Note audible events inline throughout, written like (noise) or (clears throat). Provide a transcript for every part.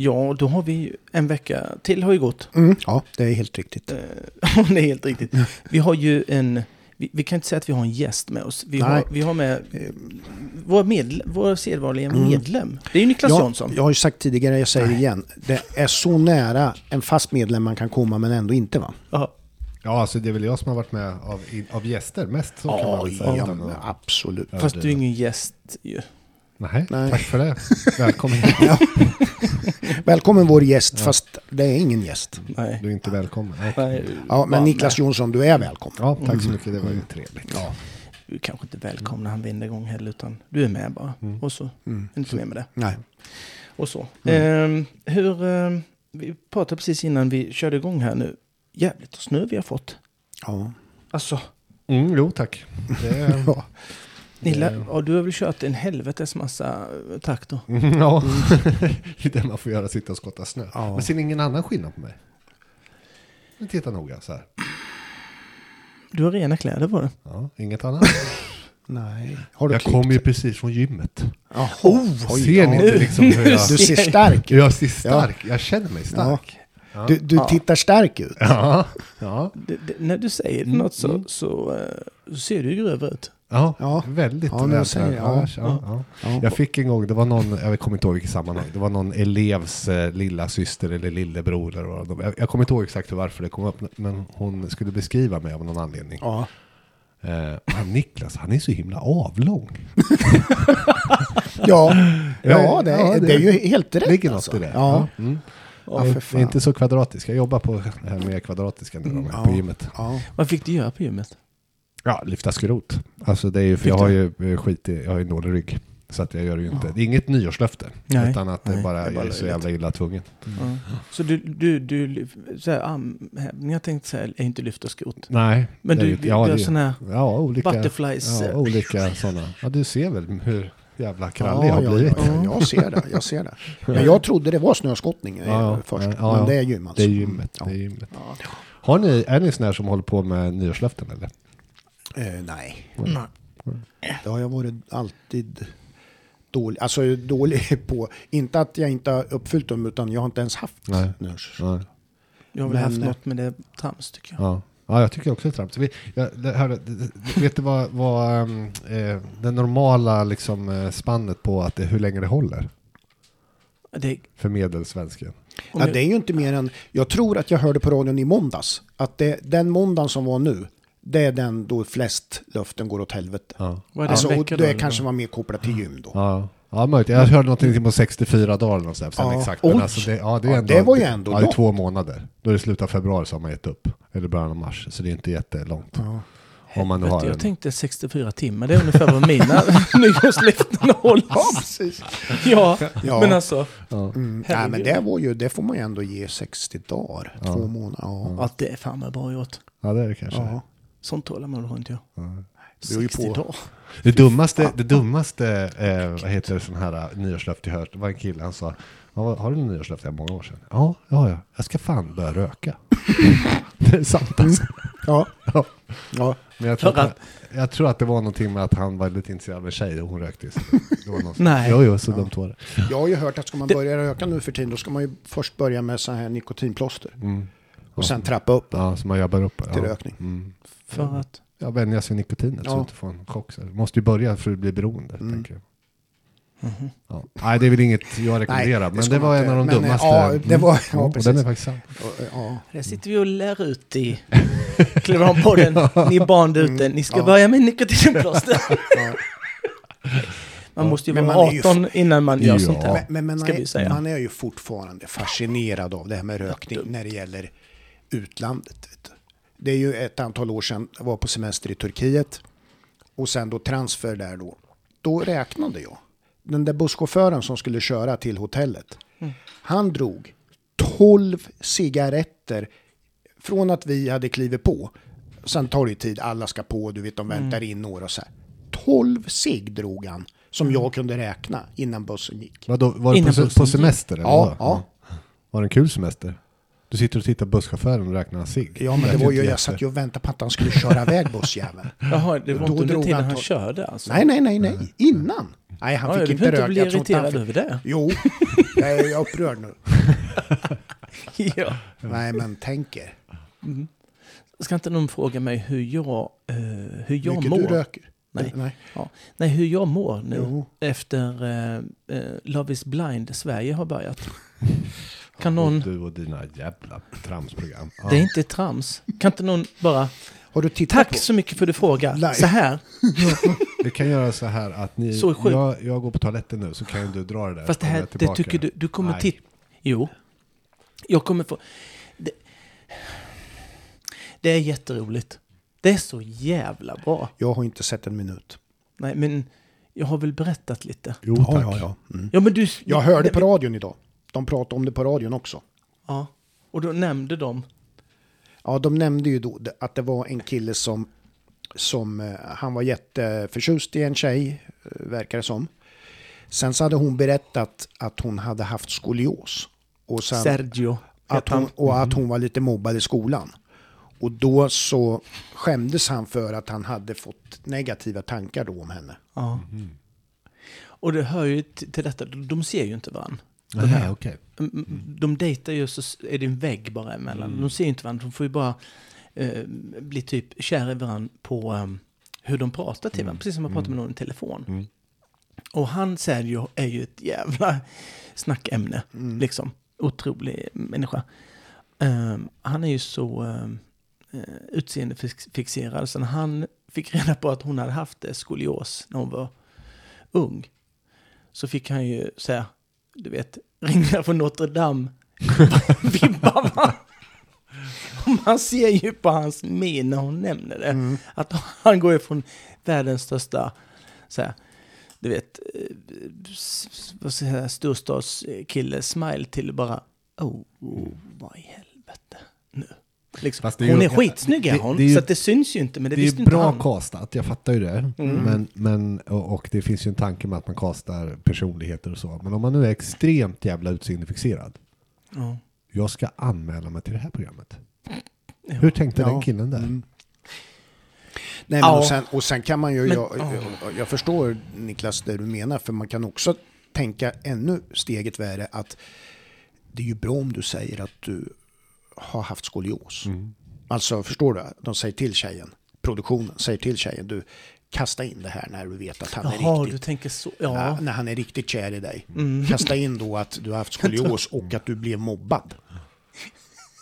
Ja, då har vi ju en vecka till har ju gått. Mm, ja, det är helt riktigt. Eh, (laughs) det är helt riktigt. (laughs) Vi har ju en... Vi, vi kan inte säga att vi har en gäst med oss. Vi, har, Nej. vi har med vår, medle, vår sedvanliga Mm. medlem. Det är ju Niklas Jag, Jansson. jag har ju sagt tidigare, jag säger det igen. Det är så nära en fast medlem man kan komma men ändå inte va? Ja. Ja, alltså det är väl jag som har varit med av, av gäster mest. Så kan man väl säga. ja, men absolut. Ja, Fast det- du är ingen gäst ju. Nej, Nej. tack för det. (laughs) Välkommen. (laughs) Välkommen vår gäst, fast det är ingen gäst. Nej. Du är inte välkommen. Nej. Ja, men Niklas Jonsson, du är välkommen. Ja, tack så mycket. Det var ju trevligt. Ja. Du är kanske inte välkommen när han vinner igång heller, utan du är med bara. Och så. Mm. Inte mer med det. Nej. Och så. Ehm, hur... ehm, vi pratade precis innan vi körde igång här nu. Jävligt snö vi har fått. Ja. Alltså, Mm, jo, tack. Det är, (laughs) Ja. Nilla, Det- ja, du har väl kört en helvetes massa eh, traktor? (laughs) Mm, ja, det är det man får göra, sitta och skotta snö. Ja. Men ser ni ingen annan skillnad på mig? Men titta noga så här. Du har rena kläder på dig. Ja, inget annat. (laughs) Nej. Har du Jag klippt? kom ju precis från gymmet. Jaha. Oj, Ser ja. ni inte liksom hur jag... Du ser stark ut. Jag ser stark, jag känner mig stark. Ja. Du, du Ja. tittar stark ut. Ja, ja, Det, det, när du säger Mm, något så, mm. så, eh, så ser du grövre ut. Ja, Ja. väldigt Ja, men jag säger, vältränad. ja. Ja, ja. Ja. Jag fick en gång, det var någon, jag kommer inte ihåg vilket sammanhang, det var någon elevs eh, lilla syster eller lillebror. Eller vad jag, jag kommer inte ihåg exakt varför det kom upp, men hon skulle beskriva mig av någon anledning. Ja. Eh, han Niklas, han är så himla avlång. (laughs) Ja, ja, det, Ja, det- det är ju helt rätt. ligger något alltså. i det. Ja. Mm. Fan. inte så kvadratisk. Jag jobbar på det här med kvadratiska nu Ja. på gymmet. Ja. Vad fick du göra på gymmet? Ja, lyfta skrot. Alltså det är ju, för jag har du? ju eh, skit i, jag har ju dålig rygg. Så att jag gör ju inte, det är inget nyårslöfte. Nej. Utan att det bara, det är bara jag är så jävla illa tvungen. Ja. Så du, du, du så här, armhävningar jag tänkte säga är inte lyfta skrot. Nej. Men det är du, ju- du det- sådana här Ja, olika, butterflies. ja, olika sådana. Ja, du ser väl hur jävla krallig jag Ja, har ja, blivit. ja, ja, jag ser det. Jag ser det. Men jag trodde det var snöskottning eh, Ja, ja. först. Ja, ja. Men det är gym alltså. Det är gymmet. Ja. Det är gymmet. Ja. Har ni, är ni såna här som håller på med nyårslöften eller? Eh, nej, Nej. det har jag varit alltid dålig. Alltså dålig (laughs) på. Inte att jag inte har uppfyllt dem utan jag har inte ens haft Nej. Nej. Jag har väl haft eh, något med det trams tycker jag. Ja. ja, jag tycker också det är trams. Vi- jag- Vet du vad, vad um, eh, det normala liksom, eh, spannet på att det, hur länge det håller Det, för medelsvensken? Ja, jag- det är ju inte mer än, jag tror att jag hörde på radion i måndags, att det, den måndagen som var nu, det är den då flest löften går åt helvete. Ja. vad är det, Alltså, och det kanske var mer kopplat till gym då. Ja, ja möjligt. Jag hörde någonting på 64 dagar eller sen Ja. exakt. Men alltså det, ja, det, är Ja, ändå, det var ju ändå ja, det är två månader. Då är det slutet av februari så har man gett upp. Eller början av mars. Så det är inte jättelångt. Ja. Om man nu har jag en. tänkte 64 timmar, det är ungefär vad mina (laughs) nyårslöften (laughs) hålls. precis. Ja, Ja. men alltså. Ja. Mm. Nej, men det var ju, det får man ju ändå ge 60 dagar, Ja. två månader. Ja. Ja, det är fan vad bra gjort. ja, det är det kanske. Ja. Sånt tålamod har inte jag. Ja. Det beror ju 60 på. dagar. Det dummaste, det dummaste eh, vad heter det, sån här eh, nyårslöfte jag hört, det var en kille, han sa "Ja, Har du en nyårslöfte? Många år sedan. Ja, ja, ja. Jag ska fan börja röka. (laughs) det är sant alltså. Ja. Ja. Ja. Men jag tror, att, jag tror att det var någonting med att han var lite intresserad av en tjej och hon rökte ju. så Det var någon Nej. Jo, jo, så dumt var det. Jag har ju hört att ska man börja röka nu för tiden, då ska man ju först börja med så här nikotinplåster. Mm. Och sen trappa upp Ja, så man jobbar upp. till ja. rökning. Mm. För att... Ja, vänja sig nikotinet så Ja. att inte får en chock. Så. Du måste ju börja för att bli beroende, Mm. tänker jag. Mhm. Ja. Nej, det är väl inget jag rekommenderar, det men det var inte. en av de Men, dummaste. ja, det var- ja, Mm. och precis. den är faktiskt sant. Och, Ja. Här sitter vi och lär ut i (laughs) Kleveland-podden. Ni barn där ute, ni ska Mm. Ja. börja med nikotinplåster. (laughs) Ja. Man måste ju Men vara man är ju 18 innan man gör Ja. sånt här. Men, men, man, vi säga. är, man är ju fortfarande fascinerad av det här med rökning när det gäller utlandet. Det är ju ett antal år sedan jag var på semester i Turkiet och sen då transfer där då. Då räknade jag. Den där busschauffören som skulle köra till hotellet. Mm. Han drog 12 cigaretter från att vi hade klivit på. Sen tar det ju tid, alla ska på, du vet de Mm. väntar in några och så här. 12 cigg drog han som Mm. jag kunde räkna innan bussen gick. Vadå, var du Innan på, på semester? Eller Ja, ja. Var det en kul semester? Du sitter och tittar på busschauffören och räknar cigg. Ja, men det var ju, jag satt ju och väntade på att han skulle köra iväg bussjäveln. (laughs) Jaha, det var inte under tiden han han körde alltså? Nej, nej, nej, nej. Innan. Nej, han Ja, fick du inte behöver röka. bli Jag tror inte han irriterad fick- över det. Jo, (laughs) jag är upprörd nu. (laughs) ja. Nej, men tänker. Mm. Ska inte någon fråga mig hur jag, eh, hur jag Mycket mår? du röker. Nej. Nej. Nej, hur jag mår nu Jo. efter eh, eh, Love is blind Sverige har börjat. Kan någon... Och du och dina jävla tramsprogram. Ja. Det är inte trams. Kan inte någon bara... Har du tittat Tack på? så mycket för att du frågar. Så här. (laughs) Vi kan göra så här att ni, Så jag, jag går på toaletten nu så kan du dra det där. Fast det här, det tycker du, du kommer titta... Jo. Jag kommer få... Det, det är jätteroligt. Det är så jävla bra. Jag har inte sett en minut. Nej, men jag har väl berättat lite. Jo tack. Ja, ja, ja. Mm. Ja, men du... Jag hörde på radion idag. De pratade om det på radion också. Ja. Och då nämnde de... Ja, de nämnde ju då att det var en kille som, som eh, han var jätteförtjust i en tjej, eh, verkar det som. Sen så hade hon berättat att hon hade haft skolios. Och, sen, Sergio. att hon, och att hon var lite mobbad i skolan. Och då så skämdes han för att han hade fått negativa tankar då om henne. Ja. Och det hör ju till till detta, de ser ju inte varandra. Nej, okej. Mm, De dejtar ju så är det en vägg bara emellan. De ser ju inte varandra, de får ju bara eh, bli typ kär i varandra på eh, hur de pratar till varandra. Precis som man pratar med någon i telefon. Mm. Och han Sergio är ju ett jävla (laughs) snackämne. Mm. Liksom. Otrolig människa. Eh, han är ju så uh, utseendefixerad. Så när han fick reda på att hon hade haft skolios när hon var ung. Så fick han ju säga, du vet, ringa från Notre Dame. (laughs) Vibbar va? Och Man ser ju på hans min när hon nämner det. Mm. Att han går ju från världens största, så här, du vet, eh, vad ska jag storstadskille, smile till bara, oh, oh vad i helvete nu. Liksom. Fast det är hon ju- är skitsnygg är det- hon, det är ju- så att det syns ju inte, men det, Det är ju inte bra han. castat, jag fattar ju det. Mm. Men, men, och, och det finns ju en tanke med att man castar personligheter och så. Men om man nu är extremt jävla utseendefixerad. Ja. Jag ska anmäla mig till det här programmet. Ja. Hur tänkte Ja. den killen där? Mm. Nej, men Ja. och, sen, och sen kan man ju, Men- jag, jag, jag förstår Niklas det du menar, för man kan också tänka ännu steget värre att det är ju bra om du säger att du har haft skolios. Mm. Alltså förstår du? De säger till tjejen, produktionen säger till tjejen, du kasta in det här när du vet att han är Jaha, riktigt du tänker så. Ja, Ja. när han är riktigt kär i dig. Mm. Kasta in då att du har haft skolios och att du blev mobbad.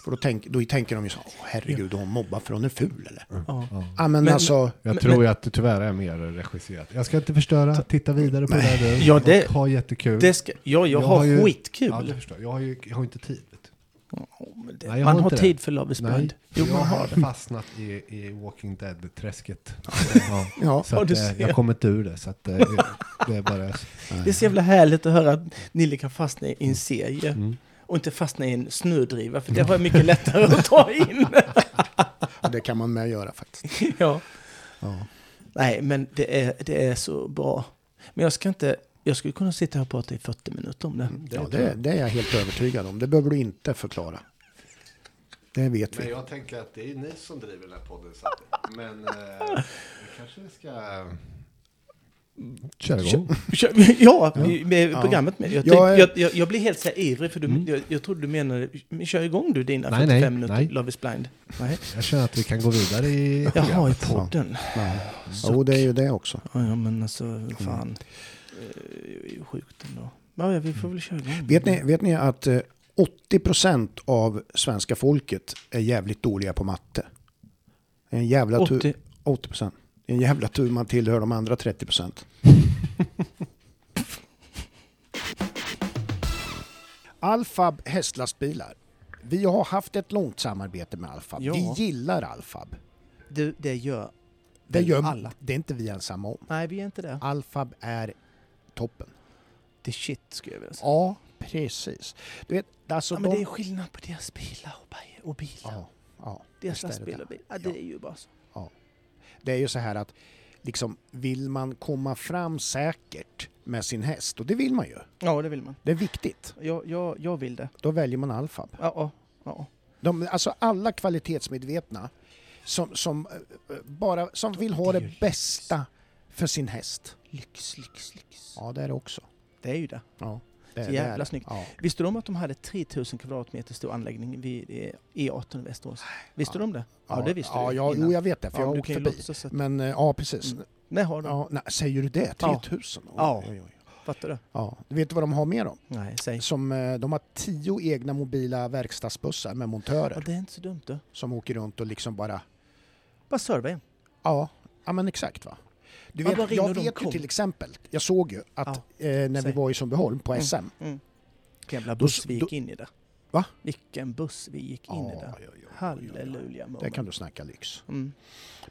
För då, tänk, då tänker de ju så, "Åh, herregud, hon mobbar för hon är ful eller? Ja. Ja, men, Men- alltså, Jag Men- tror ju att det tyvärr är mer regisserat. Jag ska inte förstöra, titta vidare på det där du. Ja, det- och ha jättekul. Det ska, ja, jag, Jag har har ju- skitkul. Ja, jag. Jag har ju jag har inte tid. Det, Nej, jag man har har inte tid det. för Love is blind. Jo, jag man har har det. fastnat i, i Walking Dead-träsket. Ja. ja. Så att, eh, jag kommer inte ur det. Så att, eh, det är bara... (laughs) Det är så jävla härligt att höra att Nille kan fastna i en serie Mm. och inte fastna i en snödriva, för det var mycket lättare att ta in. (laughs) det kan man med göra faktiskt. ja. Ja. Nej, men det är, det är så bra. Men jag ska inte, jag skulle kunna sitta här och prata i 40 minuter om det. Ja, det, det är jag helt övertygad om. Det behöver du inte förklara. Det vet Men vi. jag tänker att det är ni som driver den här podden. Så att, men eh, vi kanske ska köra igång. Kör- Ja, med Ja. programmet med. Jag, Jag jag, är- jag, jag, jag blir helt så här ivrig, för du, Mm. jag, jag trodde du menade, men kör igång du dina Nej, 45 nej, minuter nej. Love is blind. Nej. Jag känner att vi kan gå vidare i Jaha, i programmet. podden. Ja. Jo, det är ju det också. Ja, ja, men alltså, fan. Eh, Det är ju sjukt ändå. Ja, vi får väl köra igång. Vet ni, vet ni att eh, 80% av svenska folket är jävligt dåliga på matte? En jävla tur. 80, 80%. Det är en jävla tur man tillhör de andra 30%. (laughs) Alfab hästlastbilar. Vi har haft ett långt samarbete med Alfab. Ja. Vi gillar Alfab. det, det gör Det gör alla. Det är inte vi ensamma om. Nej, vi är inte det. Alfab är toppen. Det är shit, skulle jag vilja säga. Ja, precis. Du vet, alltså Ja, men de... det är skillnad på deras bilar och, bi- och bilar. Ja, ja, deras lastbilar och bilar. Ja, det är ju bara så. Det är ju så här att liksom, vill man komma fram säkert med sin häst, och det vill man ju, Ja, det vill man. det är viktigt, Jag, jag, jag vill det. då väljer man Alfab. Ja, ja, ja. De, alltså alla kvalitetsmedvetna som, som, eh, bara, som vill ha Det bästa för sin häst. Lyx, lyx, lyx. Ja, det är det också. Det är ju det. Ja. Det, Så det jävla är- snyggt. Ja. Visste du om att de hade 3000 kvadratmeter stor anläggning vid eh, E18 i Västerås? Visste Ja. du om det? Ja, det visste ja, du Ja, jo, jag vet det, för Ja, jag har du åkt förbi. att... Men eh, ja, precis. Mm. Nej, har du? Ja, nej, säger du det? Ja. 3000? Oj, Ja. Oj, oj. Fattar du? Ja. Du vet vad de har med dem? Nej, säg. Som, eh, de har tio egna mobila verkstadsbussar med montörer Ja, det är inte så dumt du. som åker runt och liksom bara... Bara serva en. Ja, ja men exakt va. Du Ja, vet, jag och vet ju kom. till exempel, jag såg ju att eh, när vi säg. var i Sundbyholm på Mm. SM. Mm. Vilken jävla Då- buss vi gick då- in i där. Va? Vilken buss vi gick in i Ja, där. oj, oj, oj, oj. Halleluja. Det moment. kan du snacka lyx. Mm.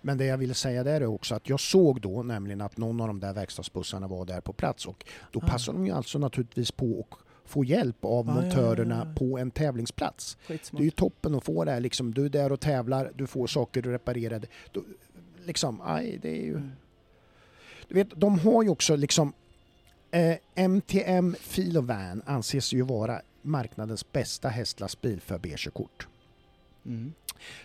Men det jag ville säga där är också att jag såg då nämligen att någon av de där verkstadsbussarna var där på plats och då Ah. passar de ju alltså naturligtvis på att få hjälp av Ah, ja, montörerna ja, ja. på en tävlingsplats. Det är ju Skitsmart. toppen att få det här liksom. Du är där och tävlar, du får saker reparerade. Du, liksom, aj, det är ju... Mm. Du vet, de har ju också liksom... Eh, MTM Filovan anses ju vara marknadens bästa hästlastbil för B-körkort. Mm.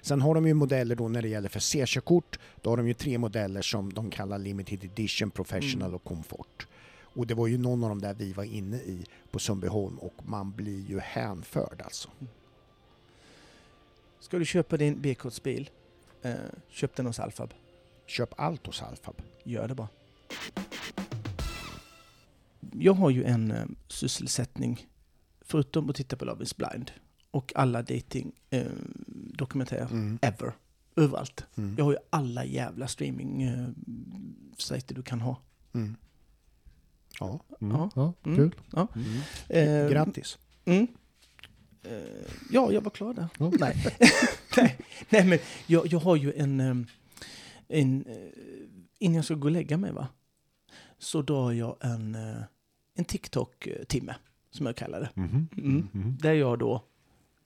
Sen har de ju modeller då när det gäller för C-körkort. Då har de ju tre modeller som de kallar Limited Edition, Professional Mm. och Comfort. Och det var ju någon av dem där vi var inne i på Sundbyholm och man blir ju hänförd alltså. Ska du köpa din B-kortsbil, eh, köp den hos Alfab. Köp allt hos Alfab. Gör det bara. Jag har ju en eh, sysselsättning, förutom att titta på Love is blind och alla dating eh, dokumentärer Mm. ever, överallt. Mm. Jag har ju alla jävla streaming eh, sajter du kan ha. Mm. Ja, Mm. Ja. Ja, Mm. kul. Ja. mm. Eh, grattis. Mm. Eh, ja, jag var klar där. Ja. Nej. (laughs) nej, nej, men jag, jag har ju en... ehm, en eh, innan jag ska gå och lägga mig, va? Så drar jag en, eh, en TikTok-timme, som jag kallar det. Mhm. Mm. Mhm. Där jag då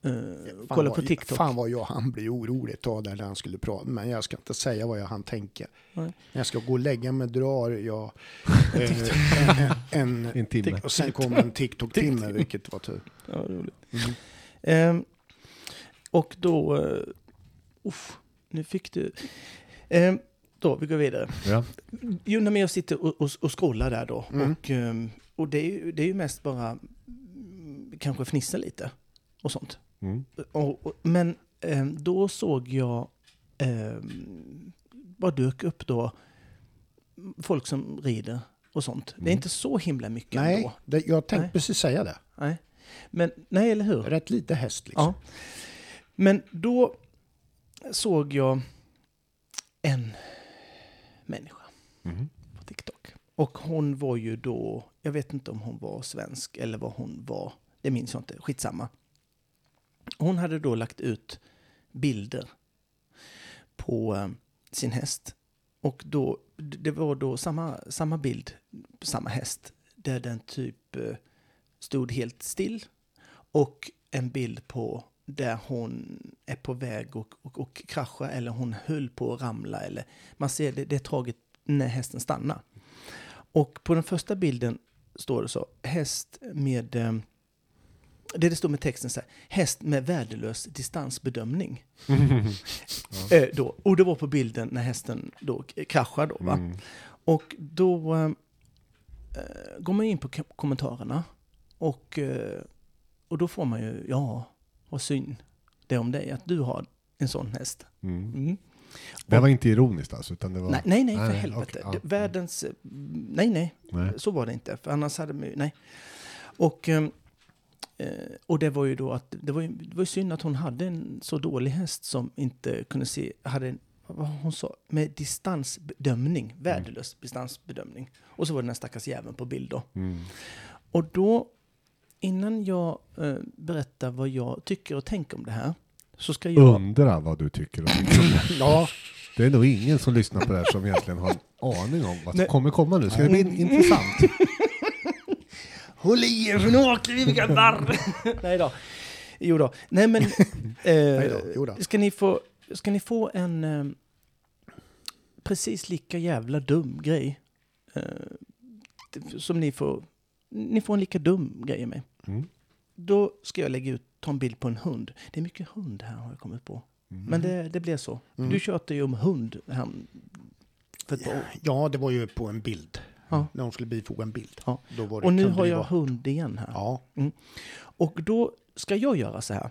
eh, Fan kollar på TikTok. Fan vad jag han blir orolig ett tag där när han skulle prata. Men jag ska inte säga vad jag han tänker. Nej. När jag ska gå och lägga mig drar jag (laughs) eh, en, en, En timme. och sen kommer en TikTok-timme, (laughs) vilket var tur. Ja, roligt. Mm. Ehm, och då... Uh, uff, nu fick du... Ehm, då, vi går vidare. Ja. Jo, när jag sitter och, och, och scrollar där då. Mm. Och, ehm, och det, är ju, det är ju mest bara mm, kanske fnissa lite och sånt. Mm. Och, och, men ehm, då såg jag, um, bara dök upp då, folk som rider och sånt. Det är Mm. inte så himla mycket Nej, ändå. det, jag tänkte Nej. precis säga det. Nej. Men, nej, eller hur? Rätt lite häst liksom. Ja. Men då såg jag en människa Mhm. på TikTok. Och hon var ju då, jag vet inte om hon var svensk eller vad hon var. Det minns jag inte, skitsamma. Hon hade då lagt ut bilder på eh, sin häst. Och då, det var då samma, samma bild, samma häst, där den typ eh, stod helt still. Och en bild på där hon är på väg och, och, och krascha eller hon höll på att ramla. Eller, man ser det, det är taget när hästen stannar. Och på den första bilden står det så, häst med... eh, Det det står med texten så här, häst med värdelös distansbedömning. (laughs) Eh, då, och det var på bilden när hästen då kraschar då va. Mm. Och då eh, går man in på kommentarerna och, eh, och då får man ju, ja, vad synd det är om dig att du har en sån häst. Mm. Mm. Det var inte ironiskt alltså? Utan det var... Nej, nej, nej, för Nej, helvete. okej, ja. Världens... eh, Nej, nej, Nej. så var det inte. För annars hade man nej. Och, ehm, eh, och det var ju då att, det var ju, det var ju synd att hon hade en så dålig häst som inte kunde se, hade en, vad hon sa, med distansbedömning, värdelös distansbedömning. Och så var det den stackars jäveln på bild då. Mm. Och då, innan jag eh, berättar vad jag tycker och tänker om det här, så ska jag... Undra vad du tycker om det. (clears throat) Ja, Det är nog ingen som lyssnar på det här som egentligen har en aning om vad som kommer komma nu. Ska det bli intressant? (laughs) Håll i er för nu åker vi grabbar! (laughs) Nej då. Jo då. Nej men... (laughs) Nej då, jo Eh, då. ska, ni få, ska ni få en eh, precis lika jävla dum grej eh, som ni får... Ni får en lika dum grej av mig. Mm. Då ska jag lägga ut, ta en bild på en hund. Det är mycket hund här har jag kommit på. Men det, det blir så. Mm. Du tjatade ju om hund här för ett par år. ja, det var ju på en bild. Ja. när de skulle bifoga en bild. Ja. Och nu har jag vara- hund igen här. Ja, Och då ska jag göra så här.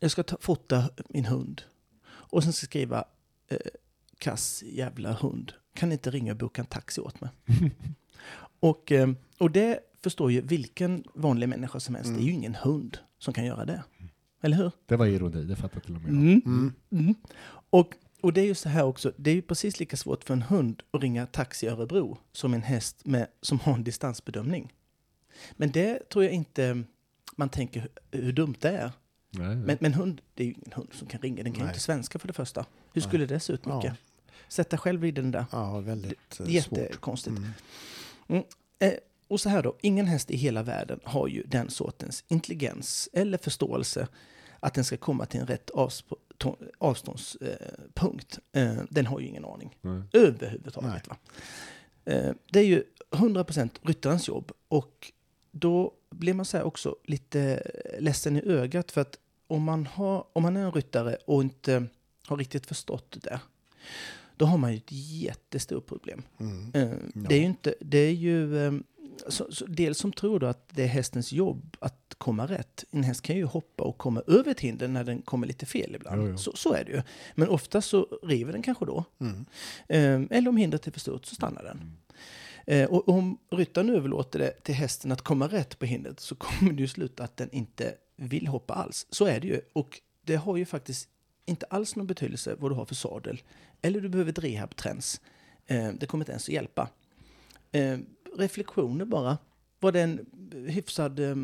Jag ska ta, fota min hund. Och sen ska jag skriva eh, kass jävla hund. Kan inte ringa och boka en taxi åt mig. (laughs) och, eh, och det förstår ju vilken vanlig människa som helst. Det är ju ingen hund som kan göra det. Eller hur? Det var ironi, det fattar till och med jag. Mm. mm. Mm. Och, och det är ju så här också, det är ju precis lika svårt för en hund att ringa taxi i Örebro som en häst med, som har en distansbedömning. Men det tror jag inte man tänker hur, hur dumt det är. Nej, Men, men hund, det är ju ingen hund som kan ringa, den kan ju inte svenska för det första. Hur skulle det se ut Ja. Micke? Sätta själv i den där. ja väldigt eh, svårt. Jättekonstigt. Mm. Eh, och så här då, ingen häst i hela världen har ju den sortens intelligens eller förståelse att den ska komma till en rätt avståndspunkt. Eh, den har ju ingen aning Nej. överhuvudtaget. Va? Eh, det är ju 100% ryttarens jobb och då blir man så här också lite ledsen i ögat för att om man, har, om man är en ryttare och inte har riktigt förstått det då har man ju ett jättestort problem. Mm. Eh, Det är ju inte, det är ju så, så dels som tror då att det är hästens jobb att komma rätt. En häst kan ju hoppa och komma över ett hinder när den kommer lite fel ibland. Jo, jo. Så, så är det ju. Men ofta så river den kanske då. Mm. Eh, Eller om hindret är för stort så stannar den. Eh, Och om ryttaren överlåter det till hästen att komma rätt på hindret så (laughs) kommer det ju sluta att den inte vill hoppa alls. Så är det ju. Och det har ju faktiskt inte alls någon betydelse vad du har för sadel. Eller du behöver ett rehabträns. Eh, Det kommer inte ens att hjälpa. Reflektioner bara. Var det en hyfsad eh,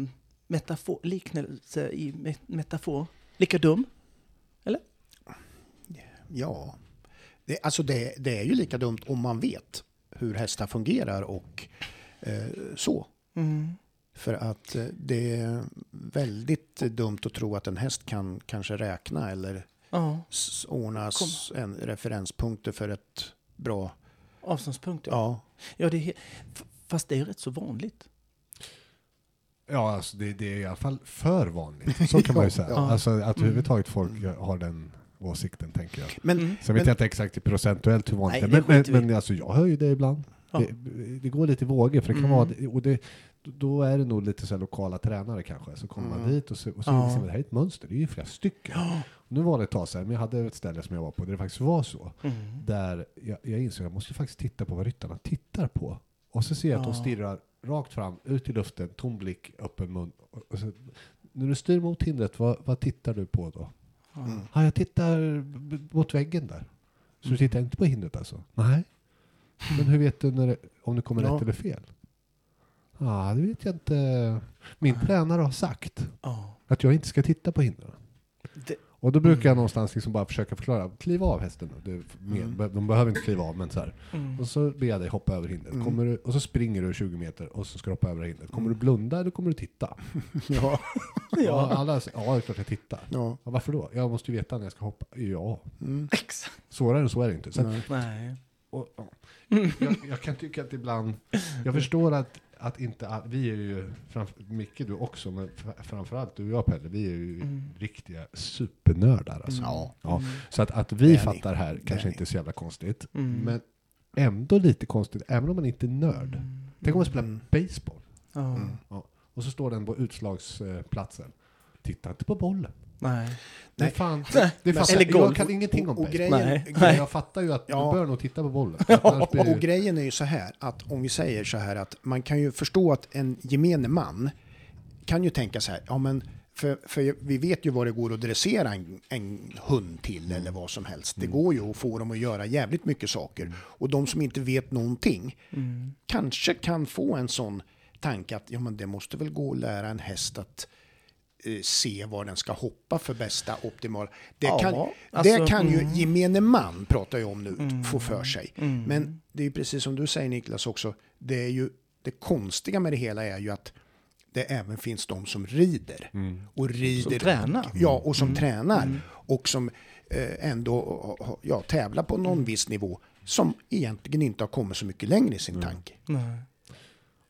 metafor, liknelse i me- metafor? Lika dum? Ja, det, alltså det, det är ju lika dumt om man vet hur hästar fungerar och eh, så. Mm. För att eh, det är väldigt dumt att tro att en häst kan kanske räkna eller Ja, ordna en referenspunkter för ett bra... avståndspunkt ja. Ja, ja det fast det är rätt så vanligt. Ja, alltså det, det är i alla fall för vanligt. Så kan (laughs) man ju säga. Ja. Alltså att överhuvudtaget folk har den åsikten, tänker jag. men, Mm. Sen vet men jag inte exakt procentuellt hur vanligt Nej, det är, men, men, men alltså, jag hör ju det ibland. Ja. Det, det går lite i vågor, för det kan Mm. vara, och det, då är det nog lite så lokala tränare kanske, så kommer man Mm. dit och så, och så Ja. man det här är ett mönster, det är ju flera stycken. Nu var det ett tag sedan, men jag hade ett ställe som jag var på där det faktiskt var så, Mm. där jag, jag insåg att jag måste faktiskt titta på vad ryttarna tittar på. Och så ser jag att de Ja. stirrar rakt fram, ut i luften, tom blick, öppen mun. Så, när du styr mot hindret, vad, vad tittar du på då? Mm. Ja, jag tittar mot väggen där. Så Mm. du tittar inte på hindret alltså? Nej. Men hur vet du när det, om du kommer Ja. rätt eller fel? Ja, det vet jag inte. Min tränare har sagt Ja. att jag inte ska titta på hindren. Det, Och då brukar Mm. jag någonstans liksom bara försöka förklara. Kliv av hästen nu. Du, med, Mm. De behöver inte kliva av, men så här. mm. Och så ber jag dig hoppa över hindret. Mm. Kommer du, och så springer du 20 meter och så ska du hoppa över hindret. Kommer Mm. du blunda eller kommer du titta? (laughs) (laughs) ja, Ja, alla, säger, ja, det är klart jag tittar. ja. Ja, varför då? Jag måste ju veta när jag ska hoppa. Ja, Mm. Exakt. svårare än så är det inte. Så att, Nej. Nej. och, ja. jag, jag kan tycka att ibland, jag förstår att, att inte all, vi är ju, framför, Micke du också, men fr- framförallt du och jag Pelle, vi är ju Mm. riktiga supernördar alltså. Ja. Ja, Mm. så att, att vi fattar här Det kanske inte är så jävla konstigt, Mm. men ändå lite konstigt, även om man inte är nörd. Tänk om man spelar Mm. baseball, Ja. Mm. och så står den på utslagsplatsen. Titta inte på bollen. Nej. Det Nej. fan, Nej. det är fan Eller jag golf. kan ingenting om Och, grejen, Nej. Jag fattar ju att Ja. du bör nog titta på bollen. (laughs) Blir det Och grejen är ju så här att om vi säger så här att man kan ju förstå att en gemene man kan ju tänka så här, ja men för, för vi vet ju vad det går att dressera en, en hund till eller vad som helst. Det går ju att få dem att göra jävligt mycket saker. Och de som inte vet någonting Mm. kanske kan få en sån tanke att ja men det måste väl gå att lära en häst att eh, se var den ska hoppa för bästa optimal. Det Ja, kan, alltså, det kan ju mm. gemene man, pratar jag om nu, Mm. få för sig. Mm. Men det är ju precis som du säger Niklas också, det är ju det konstiga med det hela är ju att det även finns de som rider. Mm. Och rider. Som tränar. Ja, och som Mm. tränar. Mm. Och som eh, ändå ja, tävlar på någon viss nivå. Som egentligen inte har kommit så mycket längre i sin Mm. tanke. Nej.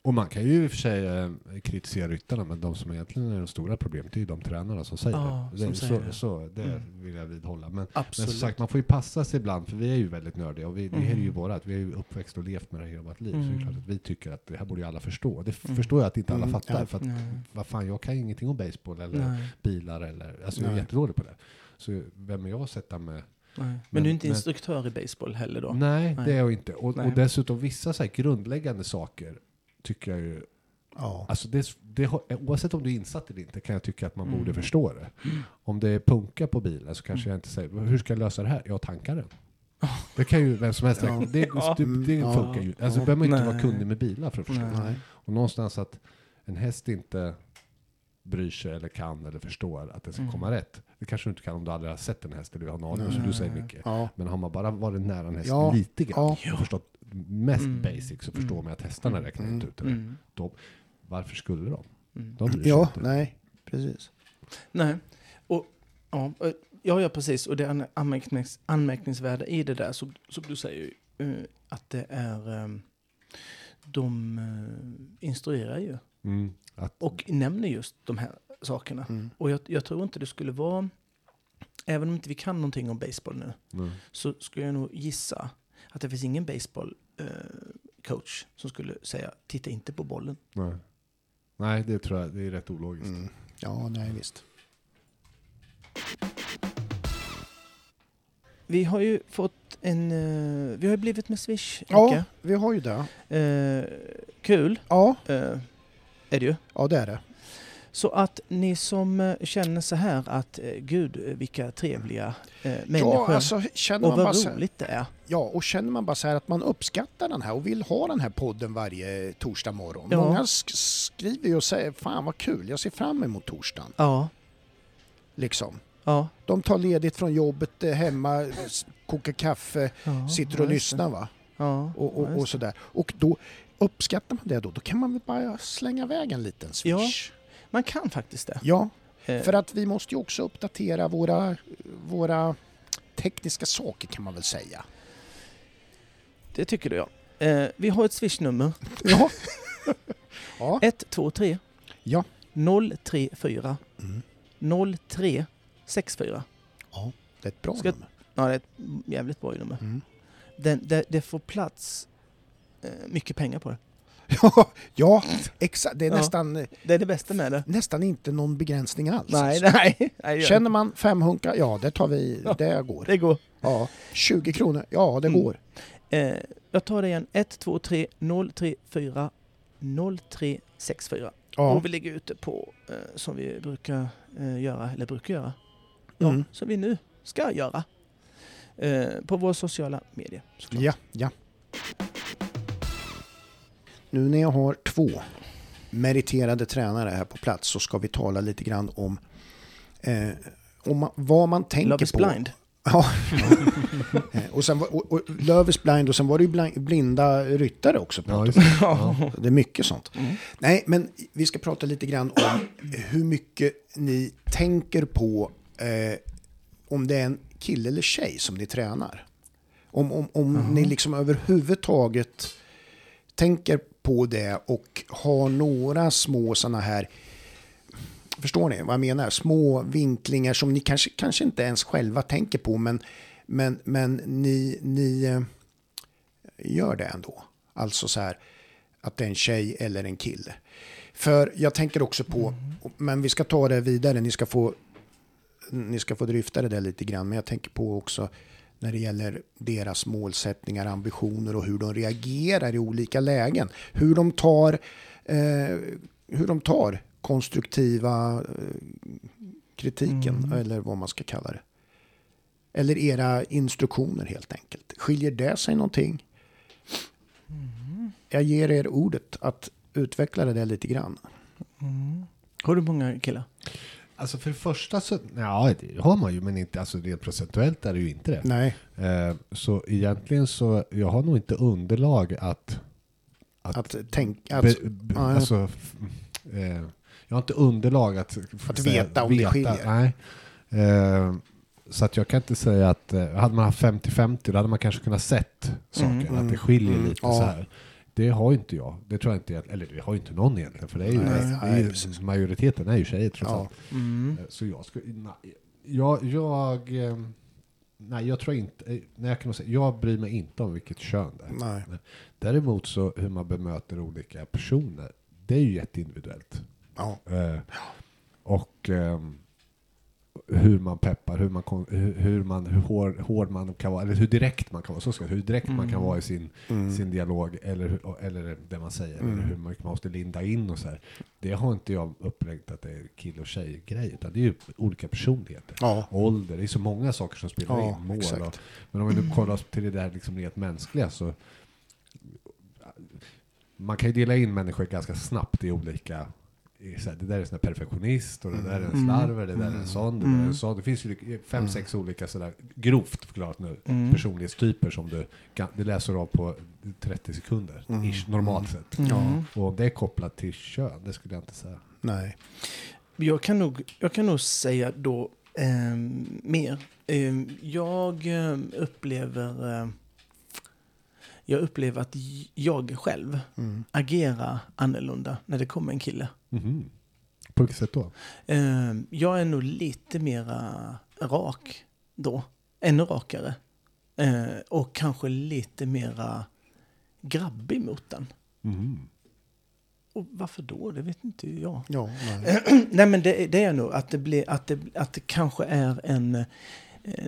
Och man kan ju i och för sig eh, kritisera ryttarna, men de som egentligen är de stora problemet är ju de tränarna som säger Ja, det. som det. säger Så, det. så det Mm. vill jag vidhålla. Men, men Absolut. som sagt, man får ju passa sig ibland, för vi är ju väldigt nördiga och vi, det här är ju Mm. vårat. Vi är ju uppväxt och levt med det hela vårt liv. Så det är Mm. klart att vi tycker att det här borde ju alla förstå. Det f- Mm. förstår jag att inte alla Mm, fattar. ja. För att, Nej. vad fan, jag kan ju ingenting om baseball eller Nej, bilar eller, alltså jag är Nej. jättedålig på det. Så vem är jag att sätta med? nej. Men, Men- du är inte men- instruktör i baseball heller då? Nej, Nej. det är jag inte. Och, Nej. och dessutom vissa så här grundläggande saker tycker jag ju Ja. Alltså det, det, oavsett om du är insatt eller inte kan jag tycka att man Mm. borde förstå det. Om det är punka på bilen så kanske Mm. jag inte säger, hur ska jag lösa det här? Jag tankar den. Det kan ju vem som helst Ja. Det, det, det Ja. funkar ju. Alltså Ja. behöver man inte Nej. vara kunnig med bilar för att förstå. Nej. Och någonstans att en häst inte bryr sig eller kan eller förstår att det ska Mm. komma rätt. Det kanske du inte kan om du aldrig har sett en häst eller har en aning som du säger mycket. Ja. Men har man bara varit nära en häst Ja. lite grann Ja. och förstått mest Mm. basic så förstår Mm. man att hästarna Mm. räknar Mm. inte ut det. Mm. Varför skulle de? Mm. De bryr sig Ja, inte. nej, precis. Nej, och ja, eh, ja, ja precis. Och det an- anmärknings, anmärkningsvärda i det där, som, som du säger, eh, att det är... eh, de eh, instruerar ju Mm. Att, och nämner just de här sakerna. Mm. Och jag, jag tror inte det skulle vara... Även om inte vi kan någonting om baseball nu, mm. så skulle jag nog gissa att det finns ingen baseball eh, coach som skulle säga titta inte på bollen. Nej. Nej, det tror jag det är rätt ologiskt. Mm. Ja, nej visst. Vi har ju fått en... eh, vi har ju blivit med Swish, Ja, Micke. vi har ju det. Eh, kul Ja, eh, är det ju. ja det är det. Så att ni som eh, känner så här att eh, gud eh, vilka trevliga eh, människor Ja, alltså känner och man bara vad här, roligt det är. Ja, och känner man bara så här att man uppskattar den här och vill ha den här podden varje torsdag morgon. Ja. Många sk- skriver ju och säger fan vad kul, jag ser fram emot torsdagen. Ja, Liksom. ja. De tar ledigt från jobbet hemma, kokar kaffe, ja sitter och ja, lyssnar va. Ja, Och, och, ja, och sådär. Och då uppskattar man det då, då kan man väl bara slänga iväg en liten swish. Man kan faktiskt det. Ja, Eh, för att vi måste ju också uppdatera våra, våra tekniska saker kan man väl säga. Det tycker du ja. Eh, vi har ett swishnummer. Ja. (laughs) ja. 123 Ja. 034 Mm. 0364. ja, det är ett bra Ska- nummer. Ja, det är ett jävligt bra nummer. Mm. Den, det, det får plats eh, mycket pengar på det. (laughs) Ja, ja exakt. Det är Ja. nästan, Det är det bästa med det. nästan inte någon begränsning alls. Nej, alltså. (laughs) nej. nej Känner man fem hunkar, ja det tar vi, Ja. det går. Det går. Ja, 20 kronor, ja det Mm. går. Eh, jag tar det igen. 123 034 0364. Ja. Och vi lägger ut det på, eh, som vi brukar eh, göra, eller brukar göra. Ja, Mm. som vi nu ska göra. Eh, på våra sociala medier. såklart. Ja, ja. Nu när jag har två meriterade tränare här på plats så ska vi tala lite grann om, eh, om man, vad man tänker Love is på. blind. (laughs) Ja. Eh, och sen var, och, och Love is blind och sen var det ju blind, blinda ryttare också. Ja, det. Ja. Det är mycket sånt. Mm. Nej, men vi ska prata lite grann om hur mycket ni tänker på eh, om det är en kille eller tjej som ni tränar. Om, om, om Jaha. ni liksom överhuvudtaget tänker på det och har några små sådana här Förstår ni vad jag menar? Små vinklingar som ni kanske, kanske inte ens själva tänker på men, men, men ni, ni eh, gör det ändå. Alltså så här att det är en tjej eller en kille. För jag tänker också på, men vi ska ta det vidare, ni ska få ni ska få dryfta det där lite grann, men jag tänker på också när det gäller deras målsättningar, ambitioner och hur de reagerar i olika lägen. Hur de tar, eh, hur de tar konstruktiva eh, kritiken, Mm. eller vad man ska kalla det. Eller era instruktioner helt enkelt. Skiljer det sig någonting? Jag ger er ordet att utveckla det där lite grann. Mm. Har du många killar? Alltså för det första så, ja det har man ju, men inte, alltså rent procentuellt är det ju inte det. Nej. Eh, så egentligen så, jag har nog inte underlag att... Att tänka... be, Att, be, ja, ja. alltså, eh, jag har inte underlag att... Att veta om det skiljer. Nej. Eh, så att jag kan inte säga att, eh, hade man haft 50-50 då hade man kanske kunnat sett saker, Mm, att mm, det skiljer mm, lite ja. så här. Det har inte jag. Det tror jag inte, eller det har ju inte någon egentligen. För det är ju, Nej, det är ju majoriteten är ju tjejer trots Ja. allt. Mm. Eh, Så jag skulle, nej, jag, jag, eh, nej jag tror inte, eh, nej, jag kan säga, jag bryr mig inte om vilket kön det är. Nej. Däremot så hur man bemöter olika personer, det är ju jätteindividuellt. Ja. Eh, och ehm, hur man peppar, hur, man, hur, man, hur hård, hård man kan vara, eller hur direkt man kan vara, så ska, jag- hur direkt man kan Mm. vara i sin, Mm. sin dialog, eller, eller det man säger, Mm. eller hur mycket man måste linda in och så här. Det har inte jag upplevt att det är kill och tjej-grej, utan det är ju olika personligheter. Ja. Ålder, det är så många saker som spelar Ja, in. Mål och, men om vi nu kollar oss till det där liksom rent mänskliga så man kan ju dela in människor ganska snabbt i olika här, det där är en perfektionist och det där är en Mm. slarver, det där är en sån, det där är en Mm. sån. Det finns ju fem, sex olika sådär, grovt förklarat nu, Mm. personlighetstyper som du, kan- du läser av på 30 sekunder, Mm. ish, normalt sett. Mm. Och om det är kopplat till kön, det skulle jag inte säga. Nej. Jag kan nog, jag kan nog säga då ehm, mer. Ehm, jag ehm, upplever ehm, jag upplever att jag själv Mm. agerar annorlunda när det kommer en kille. Mhm. På vilket sätt då? Ehm, jag är nog lite mera rak då. Ännu rakare. Ehm, och kanske lite mera grabbig mot den. Mhm. Och varför då? Det vet inte jag. Ja, (clears throat) nej. Nej men det, det är nog att det, blir, att, det, att det kanske är en eh,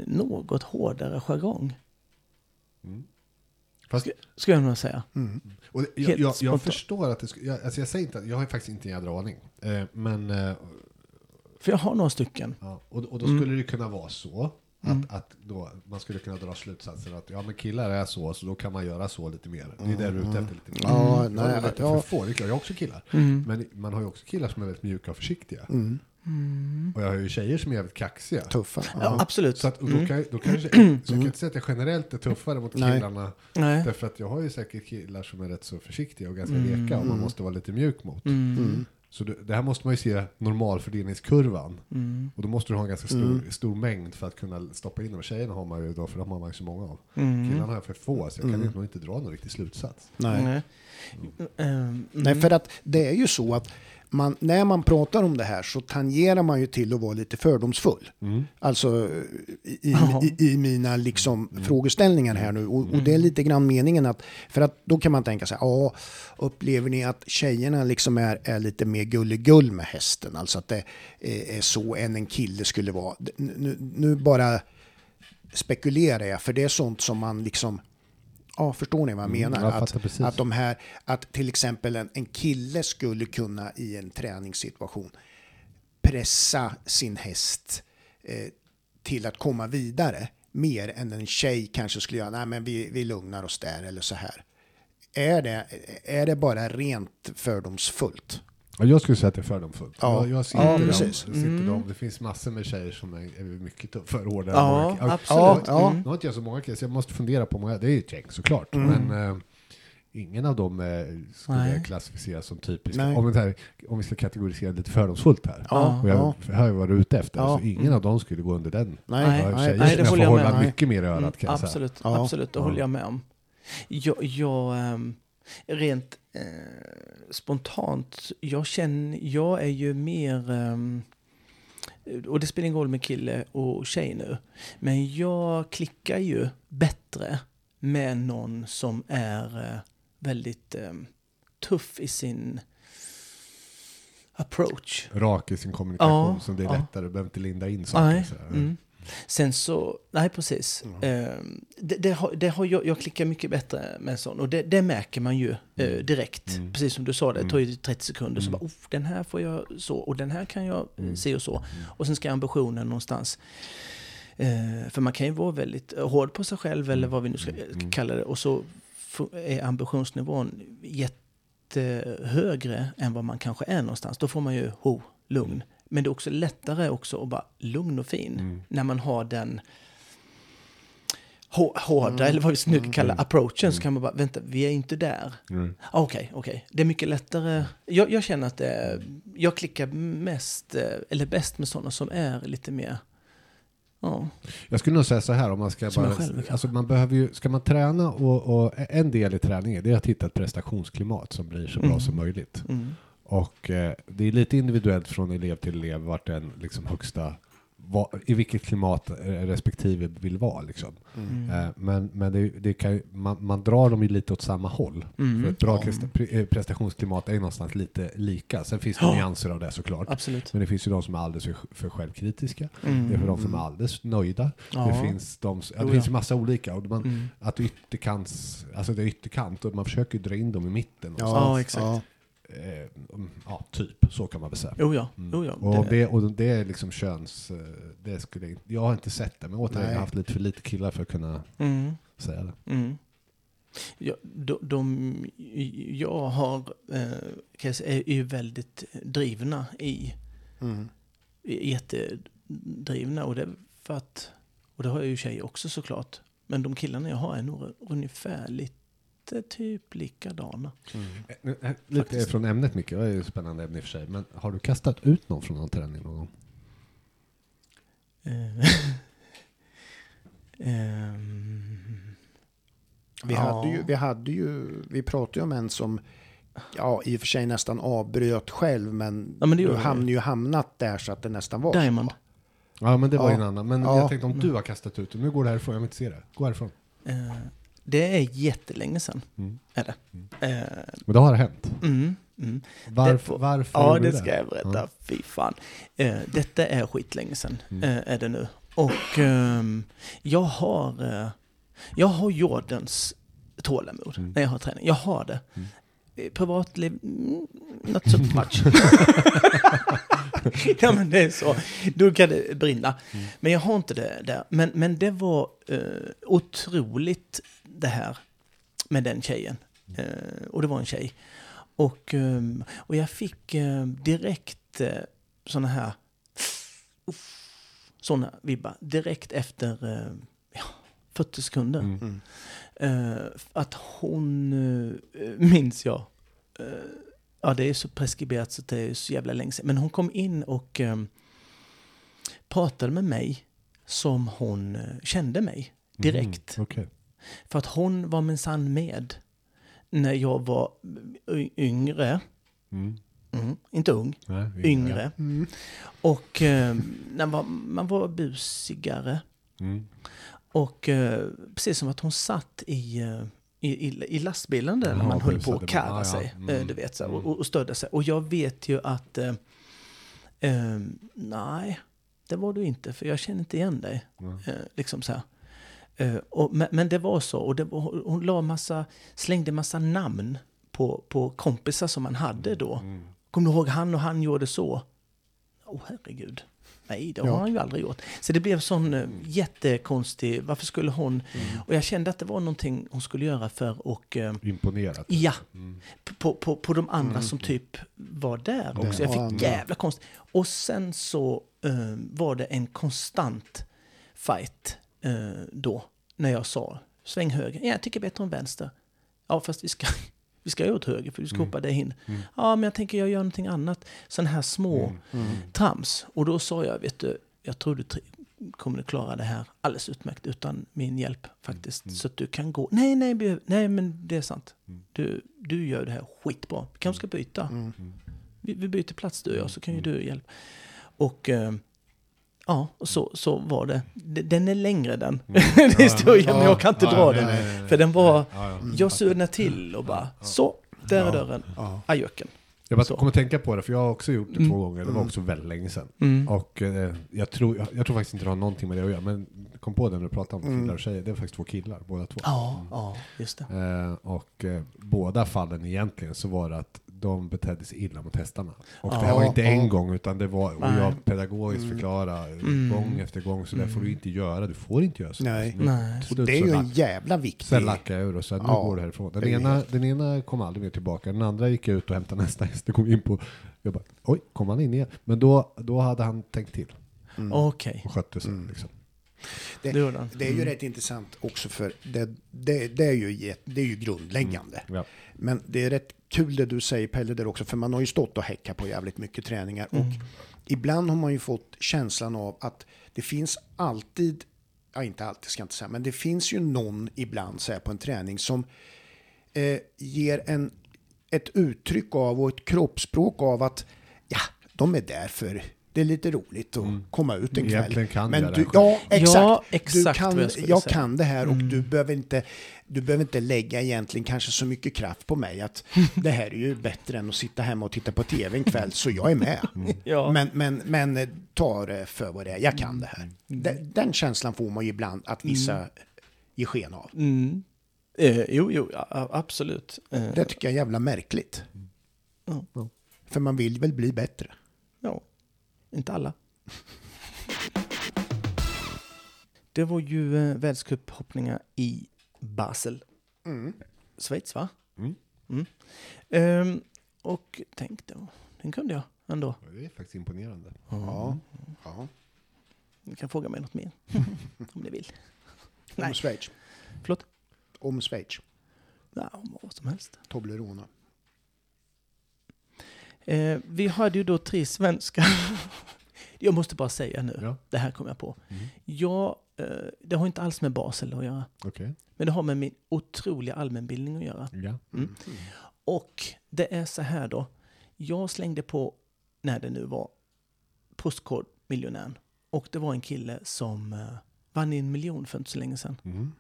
något hårdare jargong. Mm. Fast, Skulle jag nog säga. Mm. Och jag, jag, jag förstår att det skulle, jag, alltså jag säger inte att, jag har faktiskt inte en jädra aning. Eh, men, eh, För jag har några stycken. ja, och, och då Mm. skulle det kunna vara så. Att, Mm. att då, man skulle kunna dra slutsatsen att ja, men killar är så, så då kan man göra så lite mer. Det är det du är ute efter lite mer. Ja, Jag nej, lite ja. för få, det är klart, jag har också killar. Mm. Men man har ju också killar som är väldigt mjuka och försiktiga. Mm. Mm. Och jag har ju tjejer som är jävligt kaxiga. Tuffa. Ja, Ja. absolut. Så, att, då Mm. kan, då kanske, så jag kan inte säga att jag generellt är tuffare mot Nej. killarna. Nej. Därför att jag har ju säkert killar som är rätt så försiktiga och ganska Mm. leka och man Mm. måste vara lite mjuk mot. Mm. Mm. Så det, det här måste man ju se normalfördelningskurvan. Mm. Och då måste du ha en ganska stor, Mm. stor mängd för att kunna stoppa in dem. Tjejerna har man ju då, för de har man ju så många av. Mm. Killarna har jag för få, så jag kan Mm. nog inte dra någon riktig slutsats. Nej. Nej. Mm. Nej, för att det är ju så att man, när man pratar om det här så tangerar man ju till att vara lite fördomsfull. Mm. Alltså i, i, i, mina liksom Mm. frågeställningar här nu. Och, och det är lite grann meningen att, för att då kan man tänka sig, ja, upplever ni att tjejerna liksom är, är lite mer gulligull med hästen? Alltså att det är, är så än en kille skulle vara. Nu, nu bara spekulerar jag, för det är sånt som man liksom, ja, förstår ni vad jag Mm, menar? jag att, att de här, att till exempel en, en kille skulle kunna i en träningssituation pressa sin häst eh, till att komma vidare mer än en tjej kanske skulle göra. Nej, men vi, vi lugnar oss där eller så här. Är det, är det bara rent fördomsfullt? Ja, jag skulle säga att det är fördomsfullt. Ja. Jag, jag sitter, Ja, dem, precis. sitter Mm. dem. Det finns massor med tjejer som är, är mycket tuffare och hårdare. Ja, absolut. Ja, Mm. Nu har inte jag så många killar, så jag måste fundera på många. Det är ju ett gäng såklart. Mm. Men eh, ingen av dem eh, skulle Nej. jag klassificera som typiska. Om, här, om vi ska kategorisera lite fördomsfullt här. Ja, Och jag ja. hör ju vad du är ute efter. Ja. Så ingen av dem skulle gå under den. Nej. Jag tjejer nej, det jag får håller jag med hålla mycket mer i örat Mm, jag säga. absolut, absolut, det håller jag med om. Jag, jag ehm, rent spontant, jag känner, jag är ju mer, ehm, och det spelar ingen roll med kille och tjej nu, men jag klickar ju bättre med någon som är eh, väldigt ehm, tuff i sin approach. Rak i sin kommunikation, Ja, så det är ja. lättare. Du behöver inte linda in saker. Nej. Mm. Sen så, nej precis. Ehm, det, det har, det har jag, jag klickar mycket bättre med en sån. Och det, det märker man ju eh, direkt. Mm. Precis som du sa, det Mm. tar ju 30 sekunder. Så Mm. bara, den här får jag så och den här kan jag eh, Mm. se och så. Mm. Och sen ska ambitionen någonstans. Eh, för man kan ju vara väldigt eh, hård på sig själv eller vad vi nu ska eh, Mm. kalla det. Och så är ambitionsnivån jättehögre än vad man kanske är någonstans. Då får man ju ho, lugn. Men det är också lättare också att vara lugn och fin Mm. när man har den hå- hårda, Mm. eller vad vi nu Mm. approachen, så Mm. kan man bara, vänta, vi är inte där. Mm. Ah, Okej, okej. Det är mycket lättare. Jag, jag känner att det jag klickar mest, eh, eller bäst med sådana som är lite mer Ja. Jag skulle nog säga så här om man ska Som bara, själv alltså man behöver ju, ska man träna och, och en del i träningen det är att hitta ett prestationsklimat som blir så bra Mm. som möjligt. Och eh, det är lite individuellt från elev till elev vart den liksom högsta, va, i vilket klimat respektive vill vara liksom. Mm. Eh, men men det, det kan, man, man drar dem ju lite åt samma håll. För Mm. ett bra Ja. presta- pre- eh, prestationsklimat är ju någonstans lite lika. Sen finns det Ja. nyanser av det såklart. Absolut. Men det finns ju de som är alldeles för, för självkritiska. Mm. Det är för de som är alldeles nöjda. Ja. Det finns, de, ja, det finns ja. ju massa olika. Och man, Mm. Att ytterkants, alltså det är ytterkant och man försöker dra in dem i mitten. Och så. Ja, exakt. Ja. Eh, mm, ja, typ. Så kan man väl säga. Jo ja, Mm. jo, ja. Och, Det- det, och det är liksom köns... eh, Det skulle, jag- jag har inte sett det, men återigen, jag har haft lite för lite killar för att kunna Mm. säga det. Mm. Ja, de, de jag har, eh, kan jag säga, är ju väldigt drivna i, Mm. jättedrivna och det för att, och det har jag ju tjejer också såklart, men de killarna jag har är nog ungefär lite typ likadana. Eh, eh, Lite Faktiskt. från ämnet Micke, det är ju spännande ämne i och för sig. Men har du kastat ut någon från någon träning någon gång? (laughs) Ehm, Vi, Ja. hade ju, vi hade ju, vi pratade ju om en som, ja i och för sig nästan avbröt själv, men, Ja, men du hann ju hamnat där så att det nästan var så. Diamond. Ja, men det var Ja. ju en annan. Men Ja. jag tänkte om du har kastat ut det. Nu går det härifrån, jag vill inte se det. Gå härifrån. Eh, det är jättelänge sedan, Mm. är det. Eh, Men det har hänt. mm, mm. Varför? får- varför Ja, det ska jag berätta. Ja. Fy fan. Eh, detta är skitlänge sedan, Mm. eh, är det nu. Och ehm, jag har, eh, jag har jordens tålamod Mm. när jag har träning. Jag har det. Mm. Eh, Privatliv, mm, not so much. (laughs) ja men det är så. Då kan det brinna. Mm. Men jag har inte det där. Men, men det var eh, otroligt det här med den tjejen. Eh, och det var en tjej. Och, ehm, och jag fick eh, direkt eh, såna här såna vibbar direkt efter eh, ja, 40 sekunder. Mm. Mm. Eh, att hon, minns jag, ja det är så preskriberat så det är så jävla länge sedan, men hon kom in och pratade med mig som hon kände mig direkt. Mm. Okej. För att hon var minsann med när jag var yngre, Mm. mm, inte ung, Nej, yngre. Mm. Och eh, när man, var- man var busigare. Mm. Och eh, precis som att hon satt i, eh, i, i, i lastbilen där när man höll på att man. karra Ah, ja. sig. Mm. eh, Du vet, så Mm. och, och stödde sig. Och jag vet ju att eh, eh, nej, det var du inte. För jag känner inte igen dig. Ja. Eh, liksom så här. Eh, och, men, men det var så. Och det var, hon la massa, slängde massa namn på, på kompisar som man hade då. Mm. Kommer du ihåg han och han gjorde så? Åh herregud. Nej, det har Ja. han ju aldrig gjort. Så det blev sån eh, jättekonstig, varför skulle hon... Mm. Och jag kände att det var någonting hon skulle göra för och eh, Imponerat. ja, Mm. på, på, på de andra Mm. som typ var där också. Jag fick jävla konst. Och sen så eh, var det en konstant fight eh, då, när jag sa sväng höger. Ja, jag tycker bättre om vänster. Ja, fast vi ska, (laughs) vi ska ju åt höger för vi ska Mm. hoppa det in. Mm. Ja, men jag tänker jag gör någonting annat. Sådana här små Mm. Mm. trams. Och då sa jag, vet du, jag tror du kommer att klara det här alldeles utmärkt utan min hjälp faktiskt. Mm. Så att du kan gå. Nej, nej, nej, men det är sant. Mm. Du, du gör det här skitbra. Vi kanske ska byta. Vi, vi byter plats du och jag så kan ju du hjälpa. Och eh, ja, och så, så var det. Den är längre den Mm. (laughs) historien, men jag kan inte Ja, dra nej, den. nej, nej. För den var, Ja, ja. Mm. jag surnade till och bara, Ja. så, där är Ja. dörren. Ja. Ajöken. Jag bara kommer tänka på det, för jag har också gjort det Mm. två gånger. Det var Mm. också väldigt länge sedan. Mm. Och eh, jag, tror, jag, jag tror faktiskt inte det har någonting med det att göra, men kom på det när du pratade om Mm. killar och tjejer. Det är faktiskt två killar, båda två. Ja, ja, just det. Eh, och eh, båda fallen egentligen så var det att de betedde sig illa mot hästarna. Och Ja. det här var inte Ja. en gång utan det var, och jag pedagogiskt Mm. förklara Mm. gång efter gång, så det får du Mm. inte göra, du får inte göra så. Nej. Nu- Nej. så Det är ju så en jävla viktig... Sen lackade jag ur och sa nu Ja, går det härifrån. Den ena, den ena kom aldrig mer tillbaka, den andra gick ut och hämtade nästa häst och kom in på, jag bara oj, kom han in igen? Men då, då hade han tänkt till Mm. Okej, och skötte sig. Mm. Liksom. Det han. Det är ju Mm. rätt intressant också för det, det, det, är, ju, det är ju grundläggande. Ja. Men det är rätt kul det du säger Pelle där också, för man har ju stått och häckat på jävligt mycket träningar. Mm. Och ibland har man ju fått känslan av att det finns alltid, ja inte alltid ska jag inte säga, men det finns ju någon ibland så här på en träning som eh, ger en, ett uttryck av och ett kroppsspråk av att ja, de är där för det är lite roligt att komma ut en kväll. Kan Men jag du, ja, exakt. Ja, du exakt kan, vad jag jag kan det här och du, behöver inte, du behöver inte lägga egentligen kanske så mycket kraft på mig att (laughs) det här är ju bättre än att sitta hemma och titta på tv en kväll, så jag är med. (laughs) Ja. Men, men, men eh, ta det för vad det är, jag kan det här. Den, den känslan får man ju ibland att vissa ger sken av. Mm. Eh, jo, jo, absolut. Eh, Det tycker jag är jävla märkligt. För man vill väl bli bättre. Inte alla. Det var ju eh, världscuphoppningar i Basel. Mm. Schweiz, va? Mm. Mm. Ehm, och tänk då, den kunde jag ändå. Det är faktiskt imponerande. Ja. ja. Ni kan fråga mig något mer, (laughs) om ni vill. Om Nej. Schweiz. Förlåt? Om Schweiz. Ja, om vad som helst. Toblerone. Eh, vi hade ju då tre svenskar. (laughs) jag måste bara säga nu, Ja. det här kom jag på. Mm. Jag, eh, det har inte alls med Basel att göra. Okej. Men det har med min otroliga allmänbildning att göra. Ja. Mm. Och det är så här då. Jag slängde på, när det nu var, Postkodmiljonären. Och det var en kille som eh, vann en miljon för inte så länge sedan. Mm.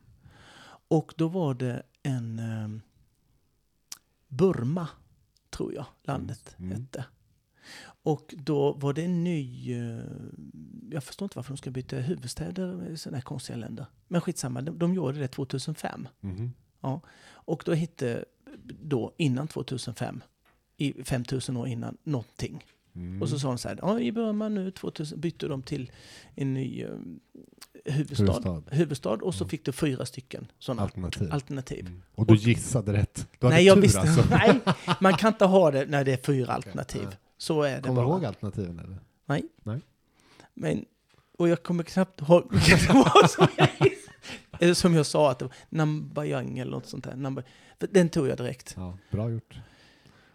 Och då var det en eh, Burma, tror jag, landet Mm. hette. Och då var det en ny... Eh, jag förstår inte varför de ska byta huvudstäder i sådana här konstiga länder. Men skitsamma, de, de gjorde det 2005. Mhm. Och då hette, då innan 2005, i 5000 år innan, någonting. Mm. Och så sa de så här, ja i Burma nu 2000 bytte de till en ny eh, huvudstad, Huvudstad. huvudstad. och så fick du fyra stycken sådana Alternativ. alternativ. Mm. Och du gissade rätt. Du hade Nej, jag tur visste, alltså. (laughs) nej, man kan inte ha det när det är fyra alternativ. nej. Så är det Kommer du bara. ihåg alternativen eller? Nej. Nej. Men, och jag kommer knappt ihåg (laughs) vilka det var som jag gissade. Som jag sa, att det var Nambayang eller något sånt där. Namba, den tog jag direkt. Ja, bra gjort.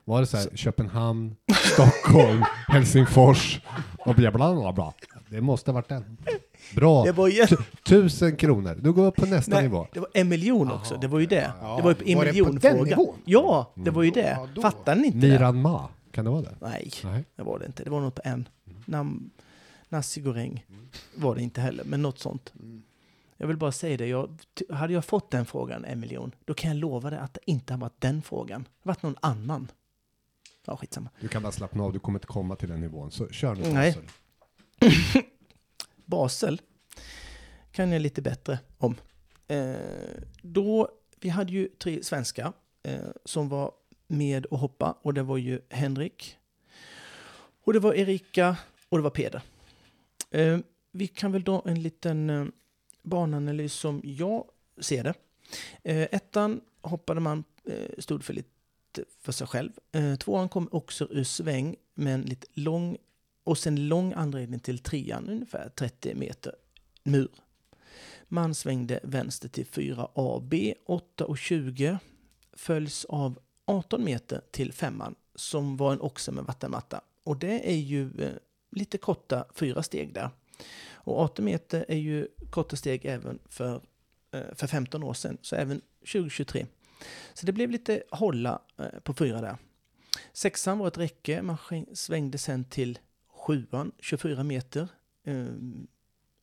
Var det så här, Köpenhamn, Stockholm, (laughs) Helsingfors och bla bla bla bla. Det måste ha varit den. Bra. Det var ju... Tusen kronor. Du går upp på nästa Nej, nivå. det var en miljon också, Jaha, det var ju det. Ja, det var ju på en var det på miljon den fråga. nivån? Ja, det var ju det. Ja, då. Fattar ni inte det? Niran Ma, kan det vara det? Nej, Nej. det var det inte. Det var något på en. Nam, nasi goreng var det inte heller, men något sånt. Mm. Jag vill bara säga det, jag, hade jag fått den frågan, en miljon, då kan jag lova dig att det inte har varit den frågan. Det har varit någon annan. Ja, skitsamma. Du kan bara slappna av, du kommer inte komma till den nivån. Så kör nu. Nej. (laughs) Basel. Kan jag lite bättre om. Eh, då, vi hade ju tre svenskar eh, som var med och hoppa och det var ju Henrik och det var Erika och det var Peder. Eh, vi kan väl dra en liten eh, bananalys som jag ser det. Eh, ettan hoppade man, eh, stod för lite för sig själv. Eh, tvåan kom också ur sväng med en lite lång och sen lång anledning till trean, ungefär 30 meter mur. Man svängde vänster till 4AB, 8 och 20 följs av 18 meter till femman som var en oxe med vattenmatta. Och det är ju eh, lite korta fyra steg där. Och 18 meter är ju korta steg även för, eh, för 15 år sedan, så även 2023. Så det blev lite hålla eh, på fyra där. Sexan var ett räcke, man svängde sen till sjuan, 24 meter, eh,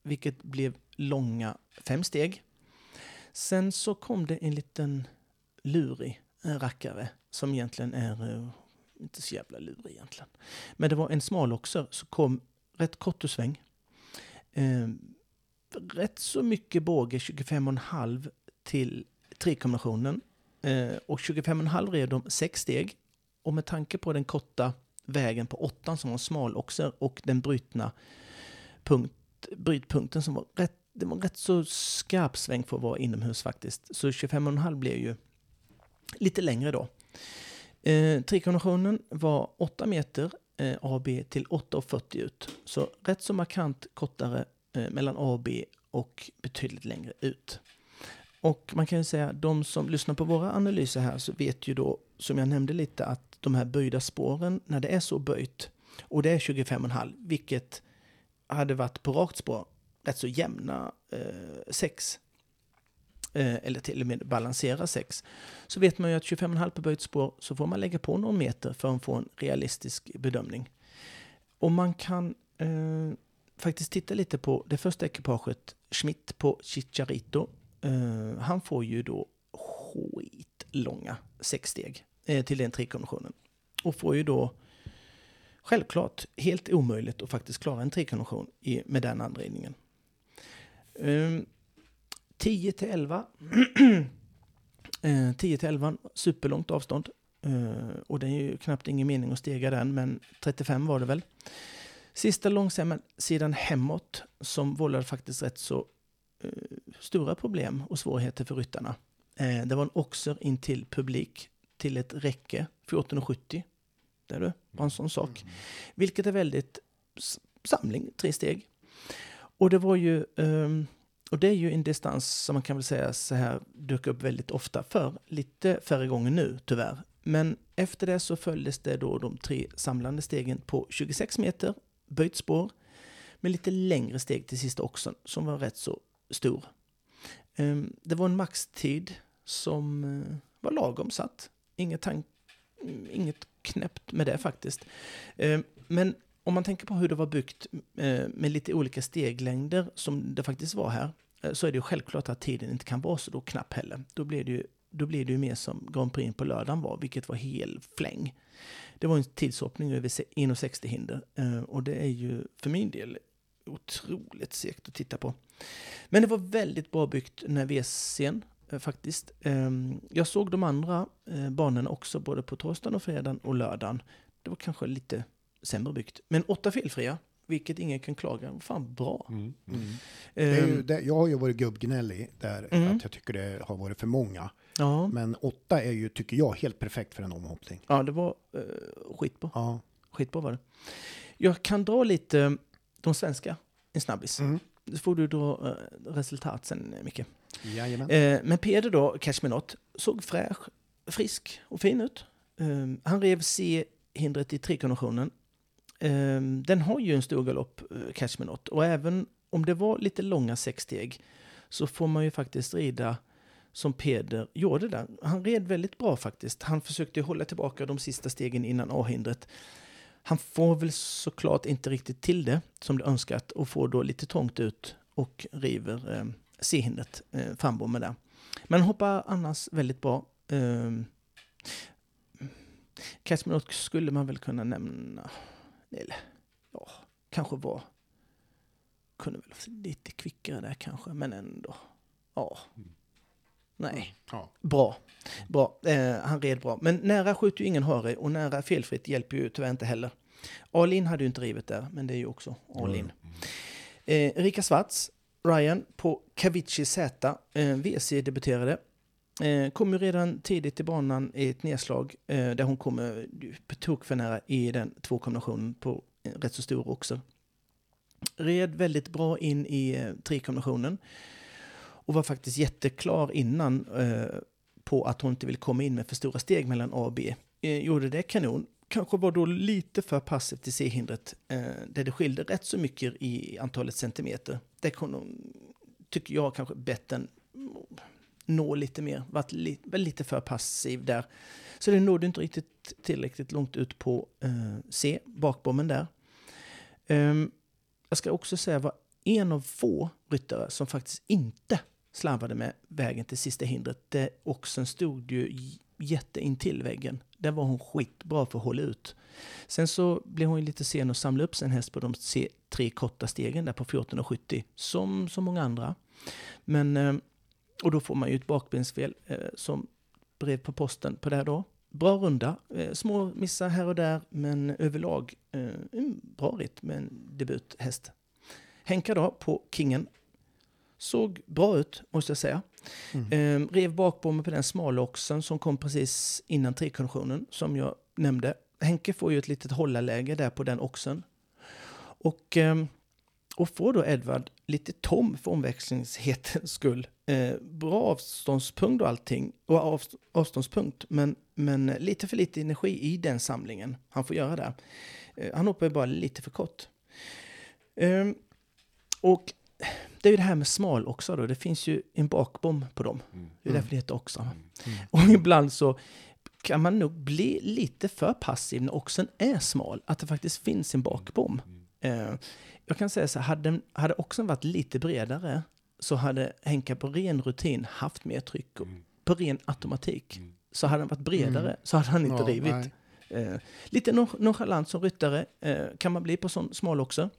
vilket blev långa fem steg. Sen så kom det en liten lurig rackare som egentligen är eh, inte så jävla lurig egentligen. Men det var en smal också som kom rätt kort och sväng. Eh, rätt så mycket båge, 25,5 till trekombinationen. Eh, och 25,5 red de sex steg. Och med tanke på den korta vägen på åttan som var smal också och den brutna punkt, brytpunkten som var rätt, det var rätt så skarp sväng för att vara inomhus faktiskt. Så 25,5 blev ju lite längre då. Eh, Trekombinationen var 8 meter eh, AB till 8,40 ut. Så rätt så markant kortare eh, mellan AB och och betydligt längre ut. Och man kan ju säga, de som lyssnar på våra analyser här så vet ju då, som jag nämnde lite, att de här böjda spåren, när det är så böjt, Och det är 25,5 vilket hade varit på rakt spår rätt så jämna eh, sex. Eh, eller till och med balansera sex. Så vet man ju att 25,5 på böjt spår så får man lägga på någon meter för att få en realistisk bedömning. Och man kan eh, faktiskt titta lite på det första ekipaget, Schmidt på Chicharito. Eh, han får ju då skitlånga sexsteg steg. Eh, till den trikonventionen. Och får ju då självklart helt omöjligt att faktiskt klara en trikonvention med den anledningen. Um, ehm, 10 till 11. 10 (clears throat) eh, till 11, superlångt avstånd. Uh, och det är ju knappt ingen mening att stega den, men 35 var det väl. Sista långsidan hemåt som vållade faktiskt rätt så uh, stora problem och svårigheter för ryttarna. Uh, det var en oxer in till publik till ett räcke 14,70. Där du, bara en sån sak. Mm. Vilket är väldigt samling, tre steg. Och det var ju, um, och det är ju en distans som man kan väl säga så här dök upp väldigt ofta för lite färre gånger nu tyvärr. Men efter det så följdes det då de tre samlande stegen på 26 meter, böjt spår, med lite längre steg till sista också, som var rätt så stor. Um, det var en maxtid som uh, var lagom satt. Inget, tank, inget knäppt med det faktiskt. Eh, men om man tänker på hur det var byggt eh, med lite olika steglängder som det faktiskt var här, eh, så är det ju självklart att tiden inte kan vara så då knapp heller. Då blir det ju, då blir det ju mer som Grand Prix på lördagen var, vilket var hel fläng. Det var en tidshoppning över 1,60 hinder och det är ju för min del otroligt segt att titta på. Men det var väldigt bra byggt när VC'n faktiskt. Ehm, jag såg de andra banorna också, både på torsdagen och fredagen och lördagen. Det var kanske lite sämre byggt. Men åtta felfria, vilket ingen kan klaga. Fan bra. Mm. Mm. Ju, det, jag har ju varit gubbgnällig där, mm. att jag tycker det har varit för många. Ja. Men åtta är ju, tycker jag, helt perfekt för en omhoppning. Ja, det var uh, skitbra. Ja. Skitbra var det. Jag kan dra lite de svenska, en snabbis. Så får du dra uh, resultat sen, Micke. Jajamän. Uh, men Peder då, Cash Not, såg fräsch, frisk och fin ut. Uh, han rev C-hindret i trikonventionen Ehm, den har ju en stor galopp, Catch Me Not. Och även om det var lite långa sexsteg så får man ju faktiskt rida som Peder gjorde där. Han red väldigt bra faktiskt. Han försökte hålla tillbaka de sista stegen innan A-hindret. Han får väl såklart inte riktigt till det som det önskat och får då lite trångt ut och river eh, C-hindret, eh, frambommen där. Men hoppar annars väldigt bra. Eh, Catch skulle man väl kunna nämna eller ja, kanske var, kunde väl vara lite kvickare där kanske, men ändå, ja. Mm. Nej, ja. bra. bra. Eh, han red bra. Men nära skjuter ju ingen hare och nära felfritt hjälper ju tyvärr inte heller. Alin hade ju inte rivit där, men det är ju också Alin. Mm. Eh, Rika Svarts, Ryan på Kavici Z, eh, WC debuterade. Eh, kom ju redan tidigt till banan i ett nedslag eh, där hon kommer på tok för nära i den två kombinationen på rätt så stor också. Red väldigt bra in i eh, trekombinationen och var faktiskt jätteklar innan eh, på att hon inte vill komma in med för stora steg mellan A och B. Eh, gjorde det kanon. Kanske var då lite för passivt till C-hindret eh, där det skilde rätt så mycket i antalet centimeter. Det kunde hon, tycker jag, kanske bättre den nå lite mer, varit li, lite för passiv där. Så det nådde inte riktigt tillräckligt långt ut på eh, C, bakbommen där. Ehm, jag ska också säga var en av få ryttare som faktiskt inte slarvade med vägen till sista hindret. Det oxen stod ju jätteintill väggen. Där var hon skitbra för att hålla ut. Sen så blev hon lite sen att samla upp sin häst på de tre korta stegen där på 14,70 som så många andra. Men eh, och då får man ju ett bakbensfel eh, som brev på posten på det här då. Bra runda, eh, små missar här och där, men överlag en bra ritt med en debuthäst. Henka då på Kingen. Såg bra ut, måste jag säga. Mm. Eh, rev bakbommen på den smaloxen som kom precis innan trikonditionen, som jag nämnde. Henke får ju ett litet hållarläge där på den oxen. Och eh, och får då Edvard lite tom för omväxlingshetens skull. Eh, bra avståndspunkt och allting, och av, avståndspunkt, men, men lite för lite energi i den samlingen han får göra där. Han hoppar ju bara lite för kort. Ehm, och det är ju det här med smal också då. Det finns ju en bakbom på dem. Mm. Det är därför det heter också. Mm. Och (laughs) ibland så kan man nog bli lite för passiv när oxen är smal. Att det faktiskt finns en bakbom. Eh, jag kan säga så här, hade, den- hade oxen varit lite bredare så hade Henka på ren rutin haft mer tryck. Och på ren automatik. Så hade den varit bredare Mm. så hade han inte Ja, rivit. Eh, lite non- nonchalant som ryttare eh, kan man bli på sån smal också.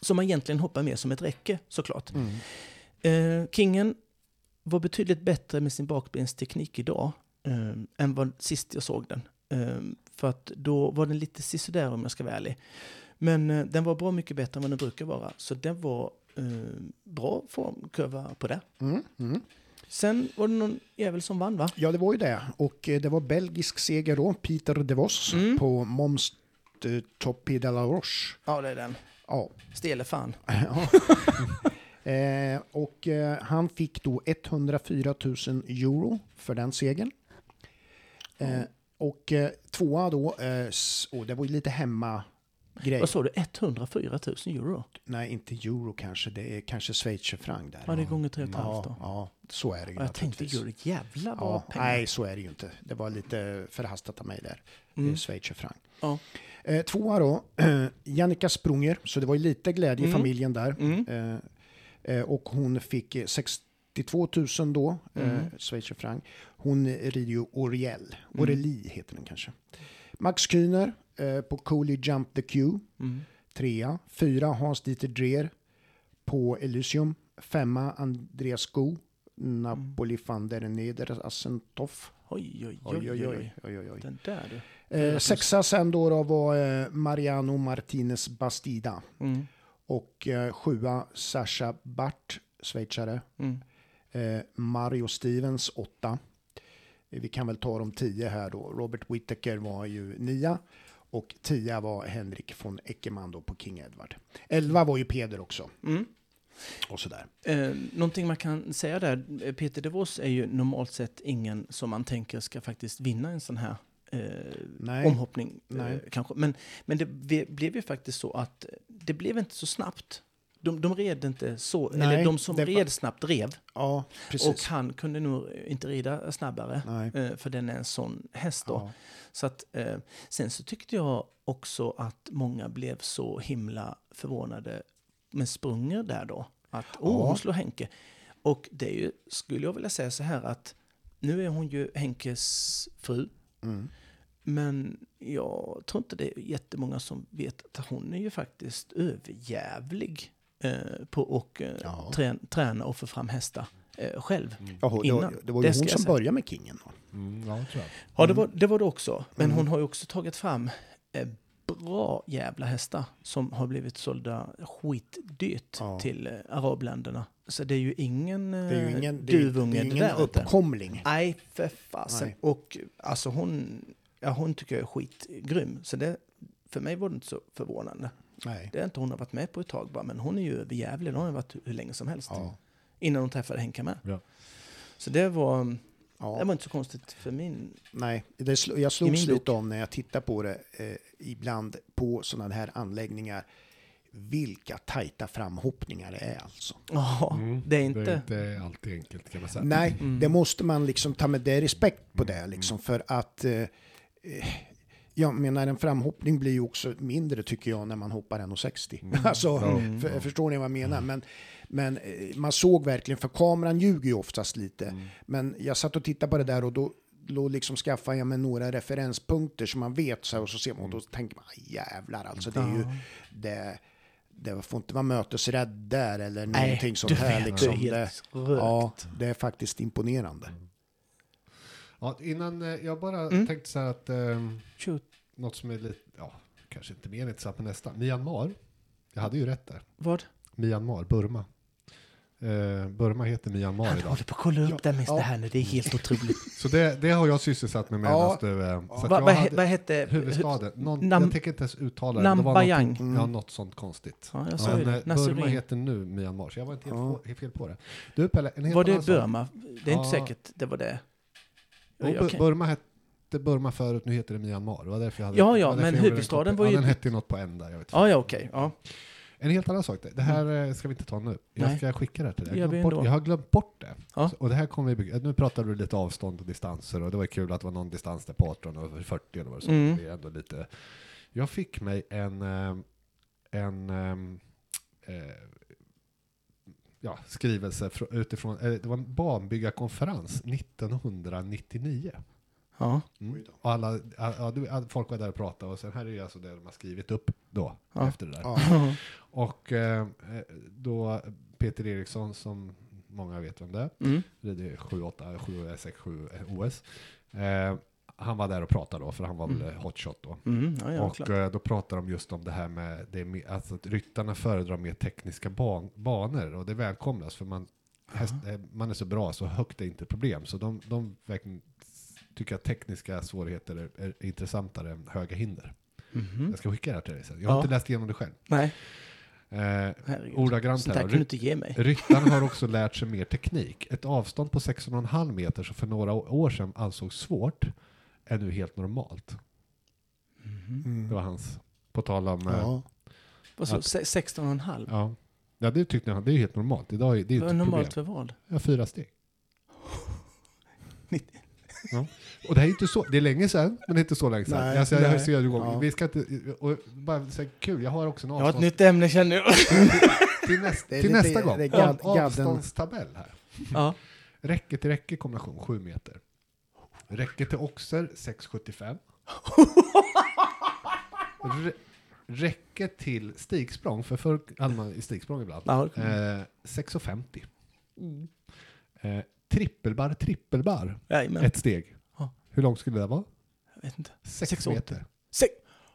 Som man egentligen hoppar mer som ett räcke såklart. Mm. Eh, Kingen var betydligt bättre med sin bakbensteknik idag eh, än vad sist jag såg den. Eh, för att då var den lite sisådär om jag ska vara ärlig. Men eh, den var bra mycket bättre än vad den brukar vara. Så den var eh, bra formkurva på det. Mm. Mm. Sen var det någon jävel som vann va? Ja, det var ju det. Och eh, det var belgisk seger då, Peter de Vos Mm. på Moms Topi de la Roche. Ja, det är den. Ja. Stele fan. (laughs) Eh, och eh, han fick då 104 000 euro för den segern. Eh, och eh, tvåa då, eh, och det var ju lite hemma grej. Vad sa du? 104 000 euro? Nej, inte euro kanske, det är kanske schweizerfranc där. Ja, det är gånger tre och ett halvt ja, då. ja, så är det ju Ja, jag tänkte, gud jävlar vad Ja, pengar. nej, så är det ju inte. Det var lite förhastat av mig där. Mm. Mm. Schweizerfranc. Ja. Eh, tvåa då, (clears throat) Jannica Sprunger, så det var ju lite glädje i Mm. familjen där. Mm. Eh, eh, och hon fick eh, 62 000 då, eh, Mm. schweizerfranc. Hon rider ju Oriel, Mm. Oreli heter den kanske. Max Kühner eh, på Cooley Jump the Q, Mm. trea. Fyra Hans-Dieter Dreer på Elysium. Femma Andreas Sko, Napoli van der Neder Assentoff. Oj, oj, Oj, oj, oj. oj, oj. Den där. Eh, sexa sen då, då var eh, Mariano Martinez Bastida. Mm. Och eh, sjua Sasha Bart, schweizare. Mm. Eh, Mario Stevens, åtta. Eh, vi kan väl ta de tio här då. Robert Whittaker var ju nia. Och tia var Henrik von Eckermann då på King Edward. Elva var ju Peder också. Mm. Och sådär. Eh, någonting man kan säga där, eh, Peter de Vos är ju normalt sett ingen som man tänker ska faktiskt vinna en sån här eh, Nej. omhoppning. Nej. Eh, kanske. Men, men det blev ju faktiskt så att det blev inte så snabbt. De, de red inte så, Nej, eller de som var- red snabbt rev. Ja, Och han kunde nog inte rida snabbare. Nej. eh, För den är en sån häst då. Ja. Så att, eh, sen så tyckte jag också att många blev så himla förvånade med Sprunger där då. Att åh, Ja. hon slår Henke. Och det är ju, skulle jag vilja säga så här att nu är hon ju Henkes fru. Mm. Men jag tror inte det är jättemånga som vet att hon är ju faktiskt överjävlig på att eh, Ja. trä, träna och få fram hästar eh, själv. Jaha, det, Innan. var, det var ju Det hon som säga. började med Kingen. Då. Mm, ja, tror jag. Ja, det var det, var det också. Men Mm. hon har ju också tagit fram eh, bra jävla hästar som har blivit sålda skitdyrt Ja. till eh, arabländerna. Så det är ju ingen, eh, Det är ju ingen, det är, det duvunge är det ingen där inte. uppkomling. Nej, för fasen. Nej. Och alltså hon, ja, hon tycker jag är skitgrym. Så det, för mig var det inte så förvånande. Nej. Det är inte hon har varit med på ett tag bara, men hon är ju överjävlig. Hon har varit hur länge som helst. Ja. Innan hon träffade Henka med. Ja. Så det var, det Ja. var inte så konstigt för min... Nej, det sl- jag slogs lite om när jag tittar på det eh, ibland på sådana här anläggningar. Vilka tajta framhoppningar det är alltså. Ja, Mm, det är inte... Det är inte alltid enkelt kan man säga. Nej, Mm. det måste man liksom ta med det respekt på det liksom för att eh, eh, jag menar en framhoppning blir ju också mindre tycker jag när man hoppar 1,60. (laughs) alltså, Mm. för, förstår ni vad jag menar? Men, men eh, man såg verkligen, för kameran ljuger ju oftast lite. Men jag satt och tittade på det där och då då liksom skaffar jag mig några referenspunkter som man vet så här, och så ser man och då tänker man "Aj, jävlar alltså det är ju det, det får inte vara mötesrädd där eller Nej, någonting sånt här vet, liksom. Det, ja, det är faktiskt imponerande. Ja, innan eh, jag bara Mm. tänkte så här att eh, Shoot. Något som är lite, ja, kanske inte mer intressant men nästan. Myanmar. Jag hade ju rätt där. Vad? Myanmar, Burma. Eh, Burma heter Myanmar Jag idag. håller på att kolla upp det mest Ja. det här nu. Det är helt otroligt. (laughs) Så det, det har jag sysselsatt mig med Ja. medan du... Eh, så att Vad he- vad hette... huvudstaden. Någon, Nam- jag tänker inte ens uttala det. det. var Nambayang. någonting- Ja, något sånt konstigt. Ja, jag sa Men ju det. Burma heter nu Myanmar, så jag var inte helt, Ja. på, helt fel på det. Du Pelle, en helt Var det. Burma? Det är inte Ja. säkert det var det. Jo, Jag kan- Burma het, hette Burma förut, nu heter det Myanmar. Det var därför jag hade, Ja, ja, men huvudstaden den var ja, ju- den hette ju något på en där, jag vet Ja, ja, okej. Ja. En helt annan sak, det här eh, ska vi inte ta nu. Jag Nej. ska skicka det här till dig. Jag, bort, jag har glömt bort det. Ja. Så- Och det här kommer vi. Nu pratar du lite avstånd och distanser och det var kul att det var någon distans där på 18 och 40 eller vad det så. Mm. Det är ändå lite. Jag fick mig en, eh, en ehm, eh, ja, skrivelse fr- utifrån, eh, det var en barnbyggarkonferens 1999. Ja. Mm. Och alla, ja, du- all- folk var där och pratade och sen här är ju alltså det de har skrivit upp då, Ja. efter det där. Ja. (laughs) Och eh, då Peter Eriksson, som många vet vem det är, Mm. rider 78, 7, 6, 7 OS. Eh, han var där och pratade då, för han var väl Mm. eh, hotshot då. Mm. Ja, ja, och klart. eh, då pratar de just om det här med det alltså att ryttarna föredrar mer tekniska ban, banor och det välkomnas för man, häst, eh, man är så bra så högt är inte problem. Så de, de verkligen tycker att tekniska svårigheter är, är intressantare än höga hinder. Mhm. Jag ska skicka det här till dig sen. Jag har Ja. inte läst igenom det själv. Nej, Eh, ordagrant här. kan du inte ge mig. Ryttaren har också (laughs) lärt sig mer teknik. Ett avstånd på 16,5 meter som för några år sedan ansågs svårt är nu helt normalt. Det Mm. var hans. På tal om... eh, Ja. Vad så, Att- se- 16 och en halv? Ja. ja, det tyckte han. Det är ju helt normalt. Idag är det är Vad inte är normalt problem. för vad? Ja, fyra steg. (laughs) 90. Ja. Och det här är inte så, det är länge sedan, men det är inte så länge sedan. Nej, alltså, jag nej. ser igång. Ja. Vi ska inte, och bara så här, kul, jag har också en Jag har ett nytt ämne känner jag. (laughs) till, näst, till lite- nästa gång. gad- avståndstabell här. Ja. Räcke till räcke kombination 7 meter. Räcke till oxer 6,75. Rä- räcke till stigsprång, för förr hade man i stigsprång ibland. Ja. Eh, 6,50. Mm. Eh, trippelbar, trippelbar. Jajamän. Ett steg. Ja. Hur långt skulle det vara? Jag vet inte. 6 Sex, meter. Se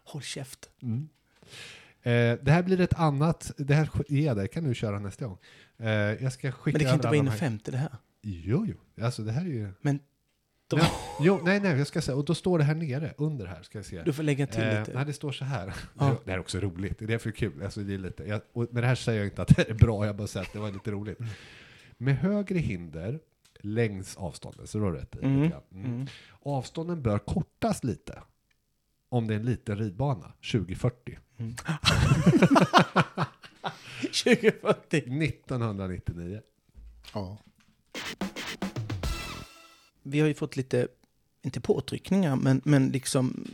Håll käft. Mm. Eh, det här blir ett annat, det här ger jag dig, kan du köra nästa gång. Eh, jag ska skicka Men det kan inte vara alla in de här- 50 det här. Jo, jo. Alltså det här är ju... Då, Ja, jo, nej, nej, jag ska säga, och då står det här nere, under här, ska jag se. Du får lägga till Eh, lite. nej, det står så här. Ja. Det här är också roligt, det är det är kul. Alltså, det är lite, jag, och med det här säger jag inte att det är bra, jag bara säger att det var lite roligt. Mm. Med högre hinder längs avståndet, så då har du rätt i. Mm. Mm. Mm. Avstånden bör kortas lite. Om det är en liten ridbana, 2040. Mm. (laughs) 2040. 1999. Ja. Vi har ju fått lite, inte påtryckningar, men, men liksom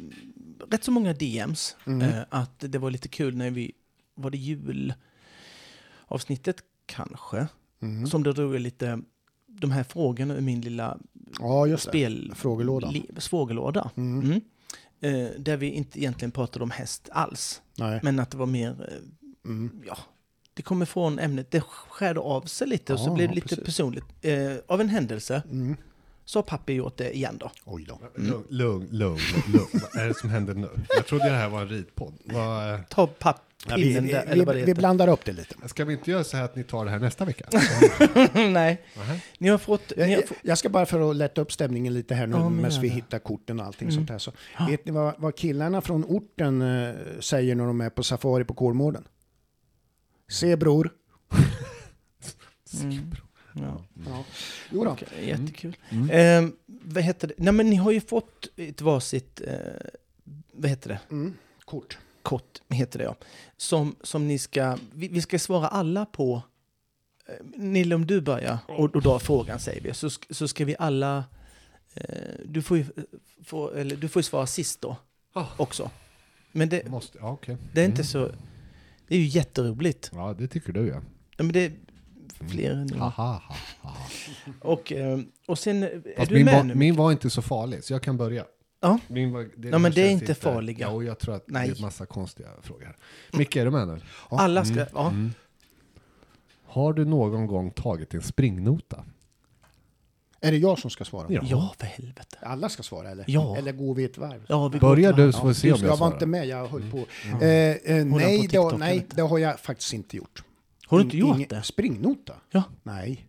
rätt så många DMs. Mm. Eh, att det var lite kul när vi, var det julavsnittet kanske? Mm. Som det drog lite, de här frågorna ur min lilla ja, just spel... Frågelåda. Mm. Mm. Eh, där vi inte egentligen pratade om häst alls. Nej. Men att det var mer, eh, Mm. ja, det kommer från ämnet, det skärde av sig lite och så Ja, blev det lite precis. personligt. Eh, av en händelse Mm. så har pappi gjort det igen då. Oj då. Lugn, lugn, lugn, lugn. Vad är det som händer nu? Jag trodde det här var en ridpodd. Vad, eh, Ta papp, Ja, vi, där, vi, vi blandar upp det lite. ska vi inte göra så här att ni tar det här nästa vecka? (laughs) Nej, ni har fått... Ni har Jag, ska bara för att lätta upp stämningen lite här nu Ja, men medan vi hittar korten och allting Mm. sånt här. Så, vet ni vad, vad killarna från orten eh, säger när de är på safari på Kolmården? Se bror. (laughs) mm, ja, Ja. Jo då. okej, jättekul. Mm. Eh, vad heter det? Nej men ni har ju fått ett varsitt, eh, vad heter det? Mm. Kort. Kort heter det ja. Som, som ni ska, vi, vi ska svara alla på. Eh, Nille om du börjar och, och då frågan säger vi. Så, så ska vi alla, eh, du får ju, eh, få, eller, du får svara sist då Ah. också. Men det, Måste, ja, okej. det är inte Mm. så, det är ju jätteroligt. Ja, det tycker du ja. Ja, men det är fler än ha, ha. Och, eh, och sen, är Fast du min, med var, nu? min var inte så farlig, så jag kan börja. Ja. Min det Ja, men det är inte farliga. Ja, och jag tror att Nej. det är en massa konstiga frågor här. Micke, är du med nu? Alla ska, Mm, ja. mm. Har du någon gång tagit en springnota? Är det jag som ska svara? Ja. Ja, för helvete. Alla ska svara eller? Ja. Eller går vi ett varv? Ja, vi Börjar du så får vi se om jag jag var svarar. inte med, jag höll på. Mm. Eh, eh, nej, på det, TikTok, nej, eller? det har jag faktiskt inte gjort. Har du inte In- gjort ingen- det? Springnota? Ja. Nej.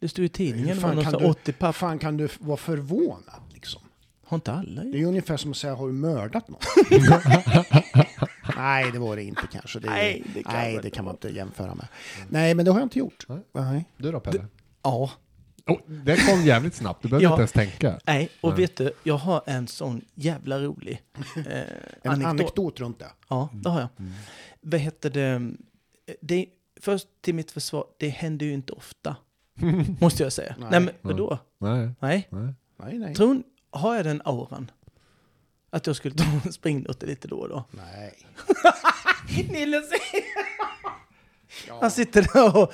Det står i tidningen, det fan kan du- 80 papp. fan kan du vara förvånad? Har inte alla Det gjort? är ju ungefär som att säga, har du mördat någon? (laughs) nej, det var det inte kanske. Det är, Nej, det kan nej, man det inte kan man vara. inte jämföra med. Nej, men det har jag inte gjort. Nej. Nej. Du då Pelle? Ja, Oh, den kom jävligt snabbt, du behöver Ja. inte ens tänka. Nej, och Nej. vet du, jag har en sån jävla rolig eh, (laughs) En anekdot. anekdot runt det. Ja, det har jag. Mm. Vad heter det? det? Först till mitt försvar, det händer ju inte ofta. (laughs) Måste jag säga. Nej. Nej, men vadå? Nej, Nej. nej. Nej, nej. Tror har jag den auran? Att jag skulle ta (laughs) en springnote lite då och då? Nej. (laughs) Nille ser- Han sitter där och...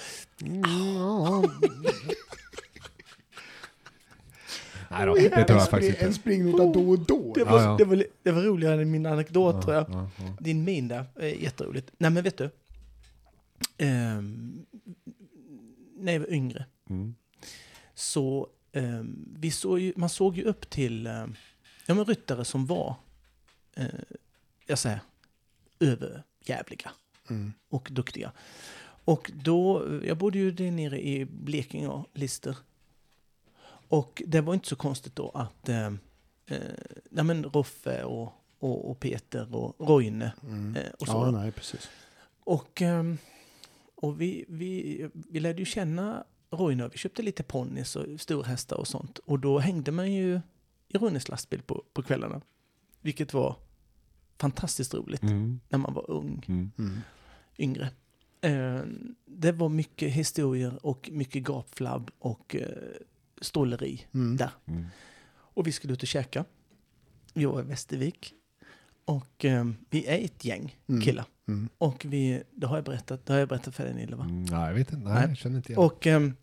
Nej då, det tror en, jag faktiskt en inte. springnota då och då. Det var, Ja, ja. Det, var, det var roligare än min anekdot tror jag. Ja, ja. Din min där, är jätteroligt. Nej men vet du. Ehm, när jag var yngre Mm. så vi såg ju, man såg ju upp till ehm, ja, men ryttare som var, eh, jag säger, överjävliga Mm. och duktiga. Och då, jag bodde ju där nere i Blekinge och Lister. Och det var inte så konstigt då att eh, eh, nej men Roffe och, och, och Peter och Roine Mm. eh, och så. Ja, nej, precis. Och, ehm, och vi, vi, vi lärde ju känna Roine vi köpte lite ponnys och storhästar och sånt. Och då hängde man ju i Roines lastbil på, på kvällarna. Vilket var fantastiskt roligt Mm. när man var ung, Mm. Mm. yngre. Eh, det var mycket historier och mycket gapflabb och eh, ståleri Mm. där. Mm. Och vi skulle ut och käka. Vi var i Västervik. Och eh, vi är ett gäng Mm. killar. Mm. Och vi, det har jag berättat, det har jag berättat för dig Nille va? Mm, Nej, jag vet inte. Nej, Nej. jag känner inte igen. Och, ehm,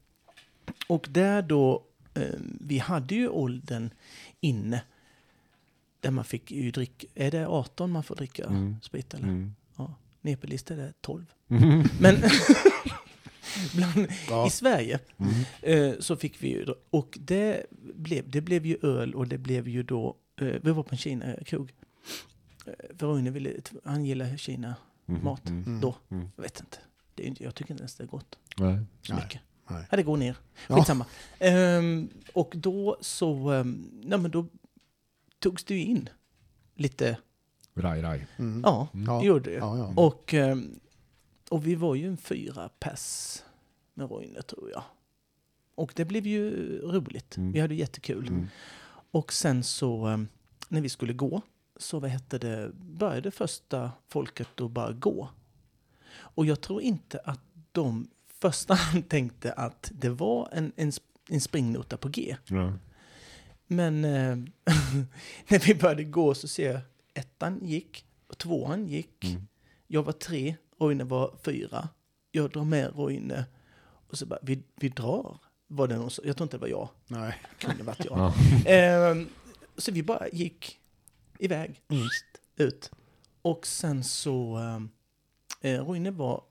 och där då, ehm, vi hade ju åldern inne. Där man fick ju dricka, är det 18 man får dricka Mm. sprit eller? Mm. Ja, Nepelista är det 12. Mm. (laughs) Men (laughs) bland, Ja. i Sverige eh, så fick vi ju, och det blev, det blev ju öl och det blev ju då, eh, vi var på en Kina-krog. Eh, för Roine ville, han gillar Kina Mm. mat Mm. då. Mm. Jag vet inte. Det är, inte- jag tycker inte ens det är gott Nej. så mycket. Nej. Ja, det går ner. Ja. Skitsamma. Ehm, och då så, um, nej men då togs det ju in lite, Raj, raj. Mm. ja, Ja. det gjorde det. Ja, ja. Och, ehm, och vi var ju en fyra pers med Roine tror jag. Och det blev ju roligt. Mm. Vi hade jättekul. Mm. Och sen så, ehm, när vi skulle gå, så vad hette det, började första folket att bara gå. Och jag tror inte att de första (laughs) tänkte att det var en, en, en springnota på G. Ja. Men eh, (laughs) när vi började gå så ser jag ettan gick, och tvåan gick. Mm. Jag var tre, Roine var fyra. Jag drar med Roine och så bara, vi, vi drar. Var det någon jag tror inte det var jag, Nej. det kunde varit jag. (laughs) Ja. Ehm, så vi bara gick iväg, Mm. ut. Och sen så, um, eh, Roine var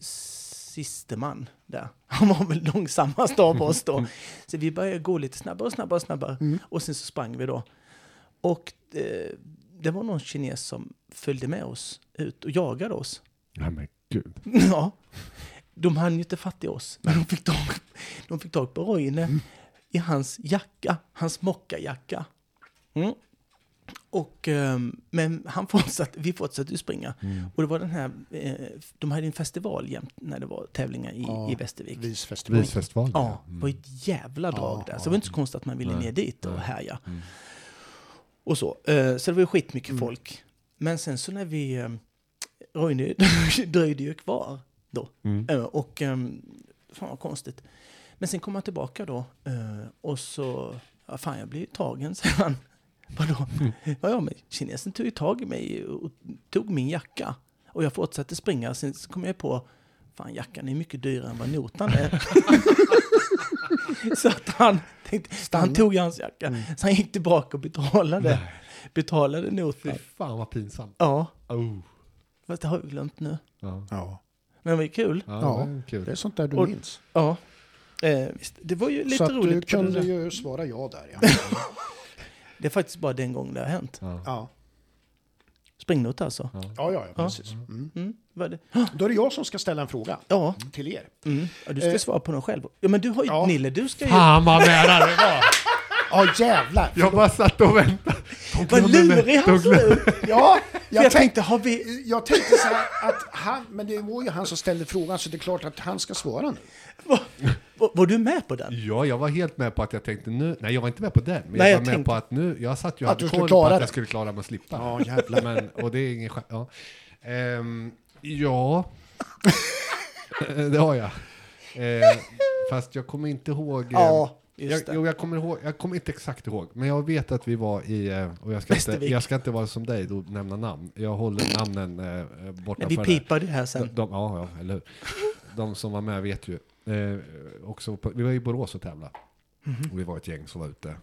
siste man där. (laughs) Han var väl långsammast av oss då. (laughs) Så vi började gå lite snabbare och snabbare och snabbare. Mm. Och sen så sprang vi då. Och eh, det var någon kines som följde med oss ut och jagade oss. Nej men gud. (laughs) Ja. De hann ju inte fatt i oss, men de fick tag, de fick tag på Roine i hans jacka, hans mockajacka. Mm. Och, ehm, men han fortsatte, vi fortsatte ju springa. Mm. Och det var den här, eh, de hade en festival jämt när det var tävlingar i, Ja, i Västervik. Visfestival. Visfestival. Ja, det var ett jävla drag Ja, där. Så ja. det var inte så konstigt att man ville Nej, ner dit och härja. Mm. Och så. Eh, Så det var ju skitmycket Mm. folk. Men sen så när vi, eh, Roine (laughs) dröjde ju kvar då. Mm. Eh, Och, um, fan vad konstigt. Men sen kom han tillbaka då och så, ja fan jag blev ju tagen, säger han. Vadå? Ja, men kinesen tog ju tag i mig och tog min jacka. Och jag fortsatte springa, sen så kom jag på, fan jackan är mycket dyrare än vad notan är. (laughs) så att han tänkte, han tog hans jacka. Mm. Så han gick tillbaka och betalade, betalade notan. Fy fan vad pinsamt. Ja, Oh. fast det har vi glömt nu. Ja. Ja, Men det var ju kul. Ja, Ja. det är kul. det är sånt där du Och- minns. Ja, eh, visst. Det var ju lite Så att roligt. du på kunde ju svara ja där. Ja. (laughs) (laughs) det är faktiskt bara den gången det har hänt. Ja. Ja, Springnot alltså. Ja. ja, ja, ja precis. Mm. Mm, vad är det? Då är det jag som ska ställa en fråga Ja, till er. mm. ja, du ska Eh. svara på den själv. Ja, men du har ju, Ja. Nille, du ska ju... Fan vad nära det var! Ja, jävlar! Jag bara satt och väntade. De Vad glömde mig. lurig han glömde- såg ut! Ja, jag, jag tänkte, har vi... jag tänkte så här att han, men det var ju han som ställde frågan så det är klart att han ska svara nu. Var, var du med på den? Ja, jag var helt med på att jag tänkte nu, nej jag var inte med på den, men Nej, jag jag var med tänkte- på att nu, jag satt ju och Att hade koll på att det. jag skulle klara mig att slippa. Ja, jävlar. Men, och det är ingen ja. Ehm, ja, (laughs) det har jag. Eh, fast jag kommer inte ihåg. Ja, Just jag, jo, jag, kommer ihåg, jag kommer inte exakt ihåg, men jag vet att vi var i, eh, och jag ska, inte, jag ska inte vara som dig och nämna namn. Jag håller namnen eh, borta Men vi pipade det här de, sen. de, ja, ja, eller hur. De som var med vet ju. Eh, också på, vi var i Borås och tävlade. Mhm. Och vi var ett gäng som var ute.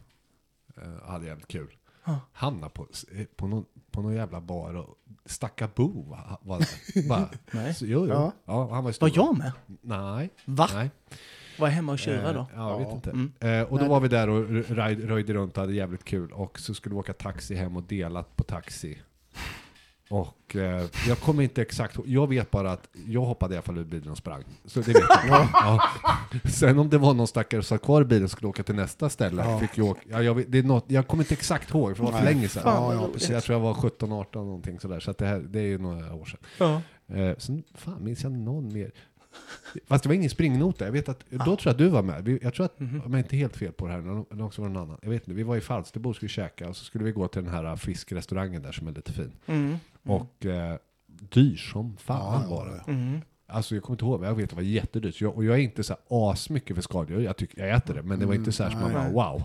Eh, hade jävligt kul. Ja. Hamnade på, eh, på, någon, på någon jävla bar och Stacka Bo var, var (laughs) där. Bara, Nej. så, jo, jo. Ja. Ja. han var. Var jag med? Nej. Va? Nej. Var jag hemma och tjura då? Eh, ja, jag vet inte. Mm. Eh, och då Nej. var vi där och röj, röjde runt och hade jävligt kul. Och så skulle vi åka taxi hem och delat på taxi. Och eh, jag kommer inte exakt Jag vet bara att jag hoppade i alla fall ur bilen och sprang. Så det vet jag. ja. Sen om det var någon stackare som satt kvar i bilen och skulle åka till nästa ställe. Ja. Fick jag, åka, ja, jag, vet, det är något, jag kommer inte exakt ihåg, för det var för länge sedan. Fan, Ja, ja. Jag tror jag var 17-18 någonting sådär. Så det, här, det är ju några år sedan. Ja. Eh, sen fan minns jag någon mer. Fast det var ingen springnota. Jag vet att, då Ah. tror jag att du var med. Jag tror att, Mhm. om jag inte är helt fel på det här, eller också var någon annan. Jag vet inte, vi var i Falsterbo och skulle käka och så skulle vi gå till den här fiskrestaurangen där som är lite fin. Mm. Och eh, dyr som fan Ja, var det. Mm. Alltså jag kommer inte ihåg, men jag vet att det var jättedyrt. Jag, och jag är inte så här asmycket för skaldjur. Jag, tycker, jag äter det, men det var inte så här som man Mm, bara wow.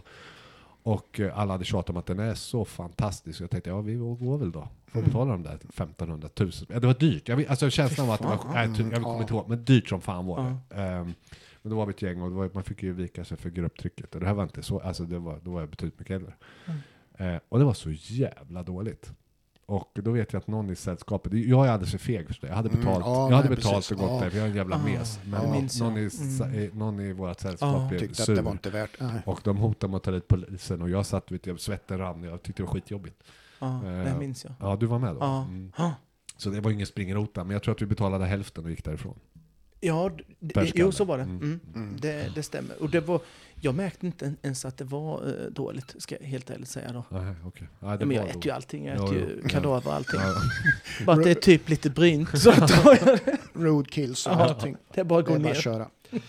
Och eh, alla hade tjatat om att den är så fantastisk. Så jag tänkte, ja vi går väl då. Får Mm. betala de där 1500 000. Ja, det var dyrt. Jag, alltså känslan var att det var, nej, jag, kommer inte ihåg, men dyrt som fan var det. Ehm, men då var vi ett gäng och var, man fick ju vika sig för grupptrycket. Och det här var inte så, alltså det var, då var jag betydligt mycket äldre. Eh, och det var så jävla dåligt. Och då vet jag att någon i sällskapet, jag är alldeles för feg för det. Jag hade Mm, betalt, ja, jag hade nej, betalt precis. och gått Ja. där, för jag är en jävla Ah, mes. Men någon, minns jag. någon, i, Mm. i, någon i vårt sällskap Ja. blev Tyckte att sur. det var inte värt. Nej. Och de hotade med att ta dit polisen och jag satt, vet jag, svetten rann, jag tyckte det var skitjobbigt. Ja, Eh, det minns jag. Ja, du var med då? Ja. Mm. Så det var ingen springrota, men jag tror att vi betalade hälften och gick därifrån. Ja, jo så var det. Mm. Mm. Mm. Det, det stämmer. Och det var, jag märkte inte ens att det var eh, dåligt, ska jag helt ärligt säga då. Nej. Ja, det Ja, men jag var äter då. ju allting, jag Ja, äter jo. ju kadaver och allting. Ja, (laughs) Bara att det är typ lite brynt, så tar jag det. Roadkills och Ja. allting. Det är bara att gå ner. köra. (laughs)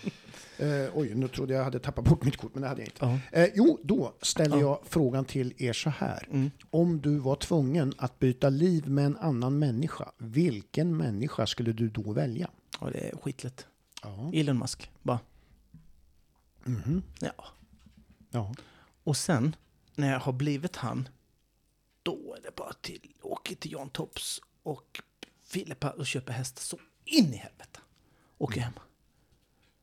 Eh, oj, nu trodde jag hade tappat bort mitt kort, men det hade jag inte. Ja. Eh, jo, då ställer Ja. jag frågan till er så här. Mm. Om du var tvungen att byta liv med en annan människa, vilken människa skulle du då välja? Och det är skitlätt. Ja. Elon Musk, bara. Mhm. Ja. ja. Och sen, när jag har blivit han, då är det bara till, åker till Jan Tops och Filippa och köper häst så in i helvete. Åker hem.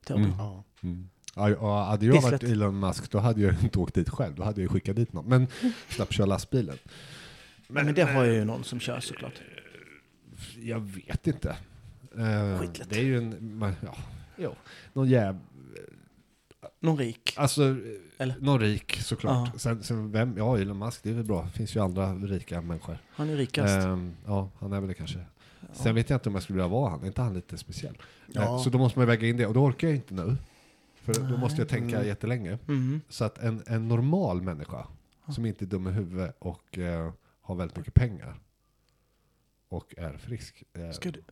Till Mm. mm. ja. Mm. Ja, och hade jag varit. Elon Musk då hade jag inte åkt dit själv. Då hade jag skickat dit någon. Men slapp köra lastbilen. Men, det har jag ju någon som kör såklart. Jag vet inte. Eh, Skitlätt. det är ju en... man- Ja, jo. Någon jäv... Någon rik. Alltså, Eller? någon rik såklart. Ja. Sen, sen vem? Ja, Elon Musk, det är väl bra. Det finns ju andra rika människor. Han är rikast. Ehm, ja, han är väl det kanske. Sen vet jag inte om jag skulle vilja vara han. Är inte han lite speciell? Ja. Eh, Så då måste man väga in det. Och då orkar jag inte nu. För då måste jag tänka Mm. jättelänge. Mm. Så att en, en normal människa som inte är dum i huvudet och eh, har väldigt mycket pengar och är frisk. Eh, Ska du...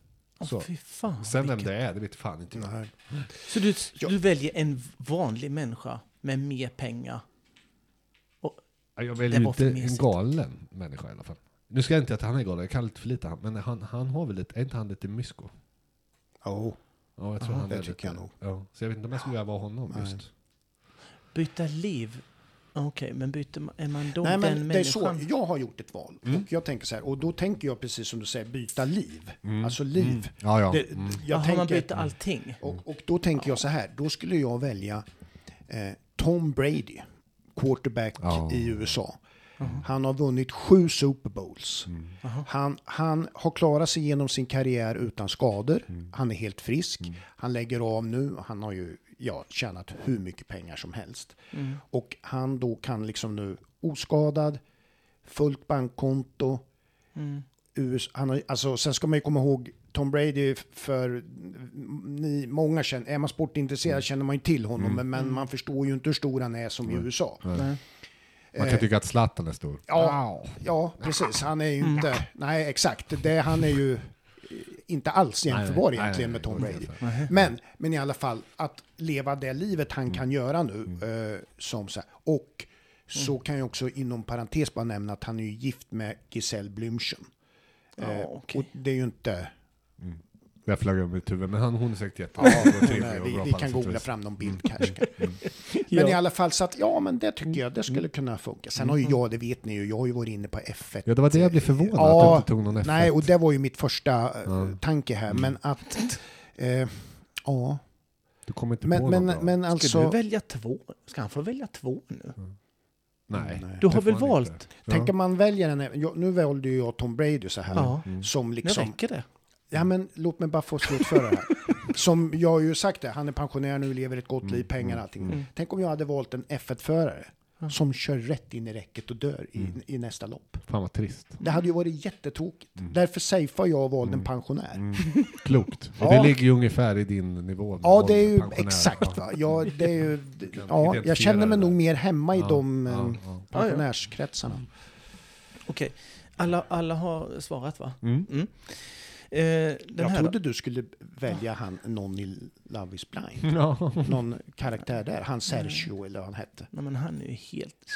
Så. fy fan. Sen vem vilken- det är, det vet fan inte jag. Nej. Så du, Ja. du väljer en vanlig människa med mer pengar? Ja, Jag väljer inte en galen människa i alla fall. Nu ska jag inte att han är galen, jag kan lite för lite han, men han, han har väl lite, är inte han lite mysko? Oh, Ja, jag tror Ja, han det är tycker lite, jag nog. Ja, så jag vet inte om jag skulle vilja vara honom Nej. just. Byta liv? Okej, men byter man, är man då Nej, den men det är så. människan? Jag har gjort ett val. Mm. Och jag tänker så här, och då tänker jag precis som du säger, byta liv. Mm. Alltså liv. Mm. Ja, ja. Det, Mm. jag man tänker, byter allting? och, och då tänker jag så här, då skulle jag välja eh, Tom Brady, quarterback Ja. i USA. Han har vunnit sju Super Bowls. Mm. Han, han har klarat sig genom sin karriär utan skador. Mm. Han är helt frisk. Mm. Han lägger av nu. Han har ju ja, tjänat hur mycket pengar som helst. Mm. Och han då kan liksom nu oskadad, fullt bankkonto. Mm. US, han har, alltså, sen ska man ju komma ihåg Tom Brady för ni, många känner, är man sportintresserad känner man ju till honom, Mm. men, men man förstår ju inte hur stor han är som i. USA. Man kan Eh, tycka att Zlatan är stor. Ja, ja, precis. Han är ju inte... Nej, exakt. Det, han är ju inte alls jämförbar Nej, nej, egentligen nej, med Tom Brady. Men, men i alla fall, att leva det livet Mm. han kan göra nu, eh, som så här. Och så Mm. kan jag också inom parentes bara nämna att han är gift med Giselle Blümchen. Eh, okej. Och det är ju inte... Jag flög över mitt huvud, men han, hon är säkert jätte Ja, vi, vi på kan googla fram någon bild kanske. Men Ja. i alla fall så att, ja men det tycker jag, det skulle Mm. kunna funka. Sen har ju jag, det vet ni ju, jag har ju varit inne på F1. Ja, det var det jag blev förvånad Ja, att du inte tog någon F1. Nej, och det var ju mitt första eh, Ja. tanke här. Men att, eh, ja. Du kommer inte på Men, någon men, bra. men Ska alltså, du välja två? Ska han få välja två nu? Nej. Nej. Du har väl valt? inte. tänk om man väljer en, nu valde ju jag Tom Brady så här. Ja. Som Nu liksom, räcker det. Ja men låt mig bara få slutföra det här. (laughs) Som jag har ju sagt det, han är pensionär nu, lever ett gott liv, pengar och allting. Mm. Tänk om jag hade valt en F1-förare Ja. som kör rätt in i räcket och dör i, i nästa lopp. Fan vad trist. Det hade ju varit jättetråkigt. Därför safear jag och valde en pensionär. Mm. Klokt. (laughs) Ja. det ligger ju ungefär i din nivå. Ja, det är ju pensionär. exakt va. Ja, det är ju, ja, jag känner mig nog mer hemma i Ja, de ja, eh, ja. pensionärskretsarna. Okej. Alla, alla har svarat va? Mm. Mm. Eh, den Jag här trodde du skulle välja han, någon i Love is blind. (laughs) Ja. Någon karaktär där. Han Sergio eller vad han hette. Nej, men han är ju helt...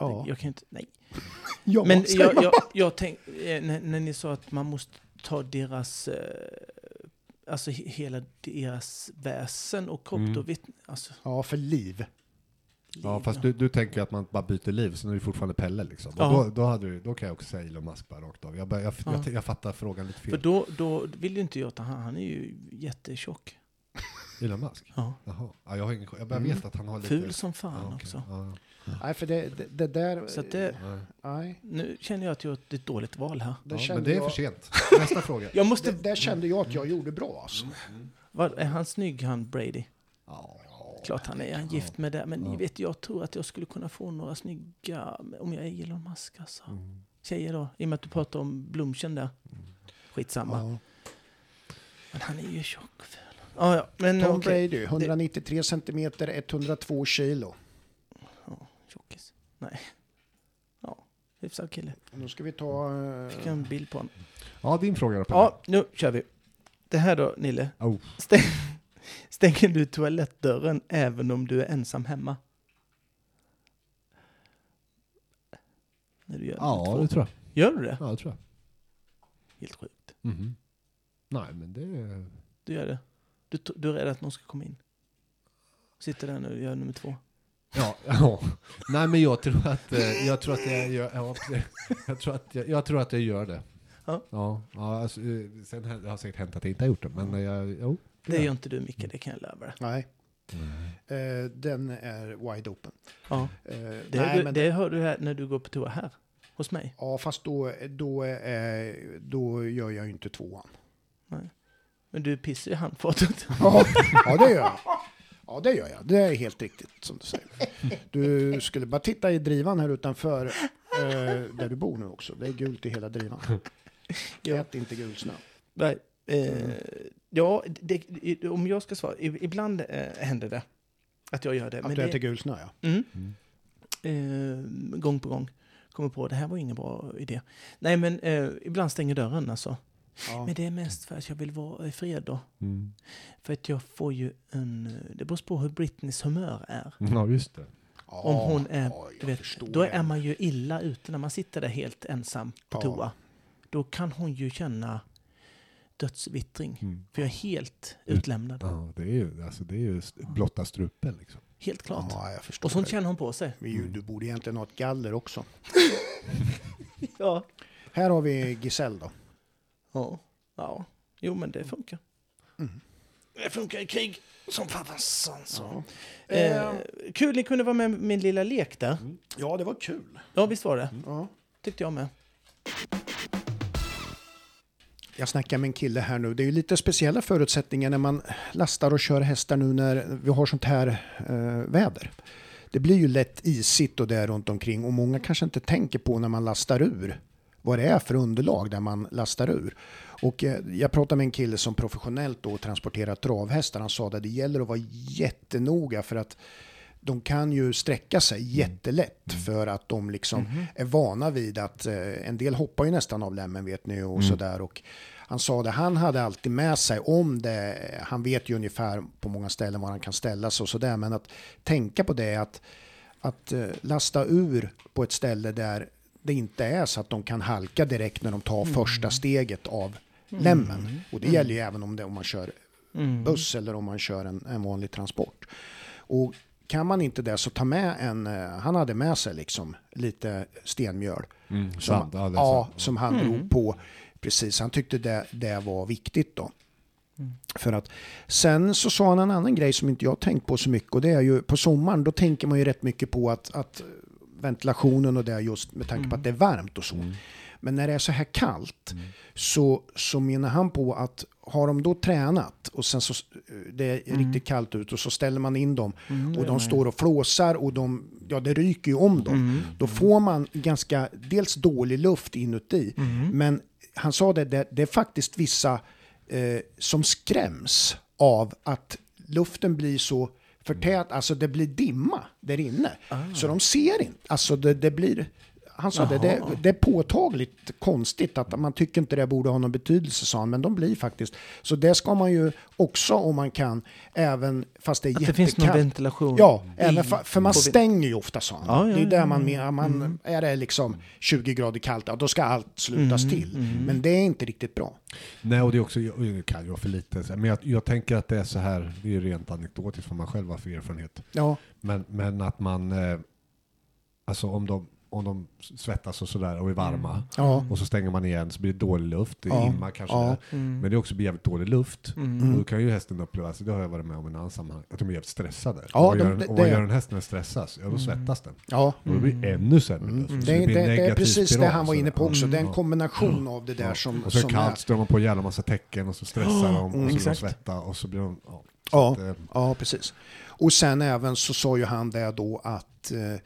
Ja. Jag kan inte... Nej. (laughs) ja Men jag, jag, jag tänk, eh, när, när ni sa att man måste ta deras... Eh, alltså he- hela deras väsen och kropp. Mm. Då vet, alltså, Ja, för liv. Ja, fast du, du tänker att man bara byter liv, så nu är det fortfarande Pelle liksom. Och Ja. då, då, hade du, då kan jag också säga Elon Musk bara rakt av. Jag, jag, Ja. jag, jag fattar frågan lite fel. För då, då vill ju inte jag att han, han är ju jättetjock. Elon Musk? Ja. Jaha. Ja, jag, har ingen, jag bara Mm. vet att han har lite... Ful som fan ja, okej. också. Ja, Nej, för det, det, det där... Så det, nej. Nu känner jag att jag har ett dåligt val här. det ja, men det är jag, för sent. Nästa fråga. (laughs) Jag måste... Det, där kände jag att jag gjorde bra alltså. Vad, är han snygg han Brady? Ja. Klart han är. Han gift med det. Men Ja. ni vet, jag tror att jag skulle kunna få några snygga, om jag är Elon Musk alltså. Mm. Tjejer då, i och med att du pratar om Blomchen där. Skitsamma. Ja. Men han är ju tjock ful. Ja, ja, men Tom okej. Brady, 193 centimeter, 102 kilo. Ja, tjockis. Nej. Ja, hyfsad kille. Nu ska vi ta... eh, Fick en bild på honom. ja, din fråga då. Ja, nu kör vi. Det här då, Nille. Oh. Stäng, stänger du toalettdörren även om du är ensam hemma? När du gör Ja, två. det tror jag. Gör du det? Ja, det tror jag. Helt sjukt. Mhm. Nej, men det... Du gör det. Du, du är rädd att någon ska komma in. Sitter där nu och gör nummer två. Ja, (laughs) ja. Nej, men jag tror att, eh, jag tror att jag gör, ja, jag tror att jag, jag tror att jag gör det. Ja. Ja, alltså, eh, sen har det har säkert hänt att jag inte har gjort det, men jag, jo. Det gör inte du Micke, det kan jag lova dig. Nej, eh, den är wide open. Ja. Eh, Det, nej, men, det hör du här när du går på toa här. Hos mig. ja, fast då, då, då gör jag ju inte tvåan. Men du pissar i handfatet. (laughs) Ja, ja, det gör jag. Ja, det gör jag. Det är helt riktigt som du säger. Du skulle bara titta i drivan här utanför eh, där du bor nu också. Det är gult i hela drivan. Ja. Ät inte gul snö. Nej. Eh, Mm. Ja, det, det- om jag ska svara. Ibland eh, händer det att jag gör det. Att du det, äter gul snö, ja. Mm. Mm. Eh, gång på gång. Kommer på det här var ingen bra idé. Nej, men eh, ibland stänger dörren alltså. ja. Men det är mest för att jag vill vara i fred då. Mm. För att jag får ju en... Det beror på hur Britneys humör är. Ja, just det. Om hon är... ja, du vet, då är man ju illa ute när man sitter där helt ensam på Ja. toa. Då kan hon ju känna dödsvittring. Mm. För jag är helt Mm. utlämnad. Ja, det är ju, alltså, det är ju blotta strupen liksom. Helt klart. Ja, jag förstår Och sånt det. känner hon på sig. Vi, ju- du borde egentligen ha ett galler också. (laughs) Ja. Här har vi Giselle då. Ja. ja. Jo, men det funkar. Mm. Det funkar i krig som fasen så. Ja. Eh, kul ni kunde vara med med min lilla lek där. ja, det var kul. Ja, visst var det? Ja. Tyckte jag med. Jag snackar med en kille här nu. Det är ju lite speciella förutsättningar när man lastar och kör hästar nu när vi har sånt här eh, väder. Det blir ju lätt isigt och det runt omkring och många kanske inte tänker på när man lastar ur vad det är för underlag där man lastar ur. Och eh, jag pratade med en kille som professionellt då transporterar travhästar. Han sa att det gäller att vara jättenoga för att de kan ju sträcka sig jättelätt för att de liksom är vana vid att eh, en del hoppar ju nästan av lämmen vet ni och sådär. Och han sa det, han hade alltid med sig om det, han vet ju ungefär på många ställen var han kan ställa sig och sådär, men att tänka på det att, att eh, lasta ur på ett ställe där det inte är så att de kan halka direkt när de tar första steget av lämmen. Och det gäller ju även om, det, om man kör Mm. buss eller om man kör en, en vanlig transport. Och kan man inte det så ta med en, eh, han hade med sig liksom lite stenmjöl. Mm, Som, sant, ja, som han drog på. Precis, han tyckte det, det var viktigt då. För att, sen så sa han en annan grej som inte jag tänkt på så mycket och det är ju på sommaren då tänker man ju rätt mycket på att, att ventilationen och det just med tanke på att det är varmt och så. Men när det är så här kallt så, så menar han på att har de då tränat och sen så det är riktigt kallt ut och så ställer man in dem och de står och flåsar och de, ja det ryker ju om dem. Då får man ganska, dels dålig luft inuti, men han sa det, det, det är faktiskt vissa eh, som skräms av att luften blir så förtät, alltså det blir dimma där inne. Så de ser inte, alltså det, det blir, han sa det, det, Jaha. det är påtagligt konstigt att man tycker inte det borde ha någon betydelse, sa han, men de blir faktiskt. Så det ska man ju också om man kan, även fast det är Att det finns någon ventilation. Ja, i- även fa- för man stänger ju ofta sa han. Ja, ja, det är där ja, man menar, man, är det liksom 20 grader kallt, ja, då ska allt slutas Mm, till. Men det är inte riktigt bra. Nej, och det är också, jag jag kan ju vara för lite, men jag, jag tänker att det är så här, det är ju rent anekdotiskt vad man själv har för erfarenhet. Ja, Men, men att man, eh, alltså om de, om de svettas och sådär och är varma ja, och så stänger man igen så blir det dålig luft, det Ja, immar kanske ja. där. Mm. Men det är också jävligt dålig luft. Mm. Och då kan ju hästen uppleva, alltså det har jag varit med om i en annan sammanhang, att de är jävligt stressade. Ja, och vad, de- gör, en- det- och vad det- gör en häst när den stressas? Ja, då svettas den. ja. Och då blir det ännu sämre luft. Mm. Så Det, det, det är precis spiral, det han var inne på också. Det är en kombination av det där som, Och så är som det kallt, så drar man på en jävla massa tecken och så stressar de och så blir de svetta och så blir de... Ja, Ja. att, eh, Ja, precis. Och sen även så sa ju han det då att, eh,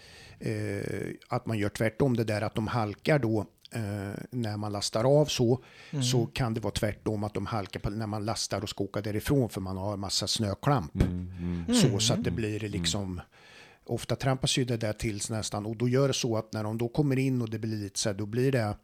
att man gör tvärtom det där att de halkar då eh, när man lastar av så, Mm. så kan det vara tvärtom att de halkar på, när man lastar och ska åka därifrån för man har en massa snöklamp. mm, Så, så att det blir liksom Ofta trampas ju det där till nästan och då gör det så att när de då kommer in och det blir lite så här, då blir det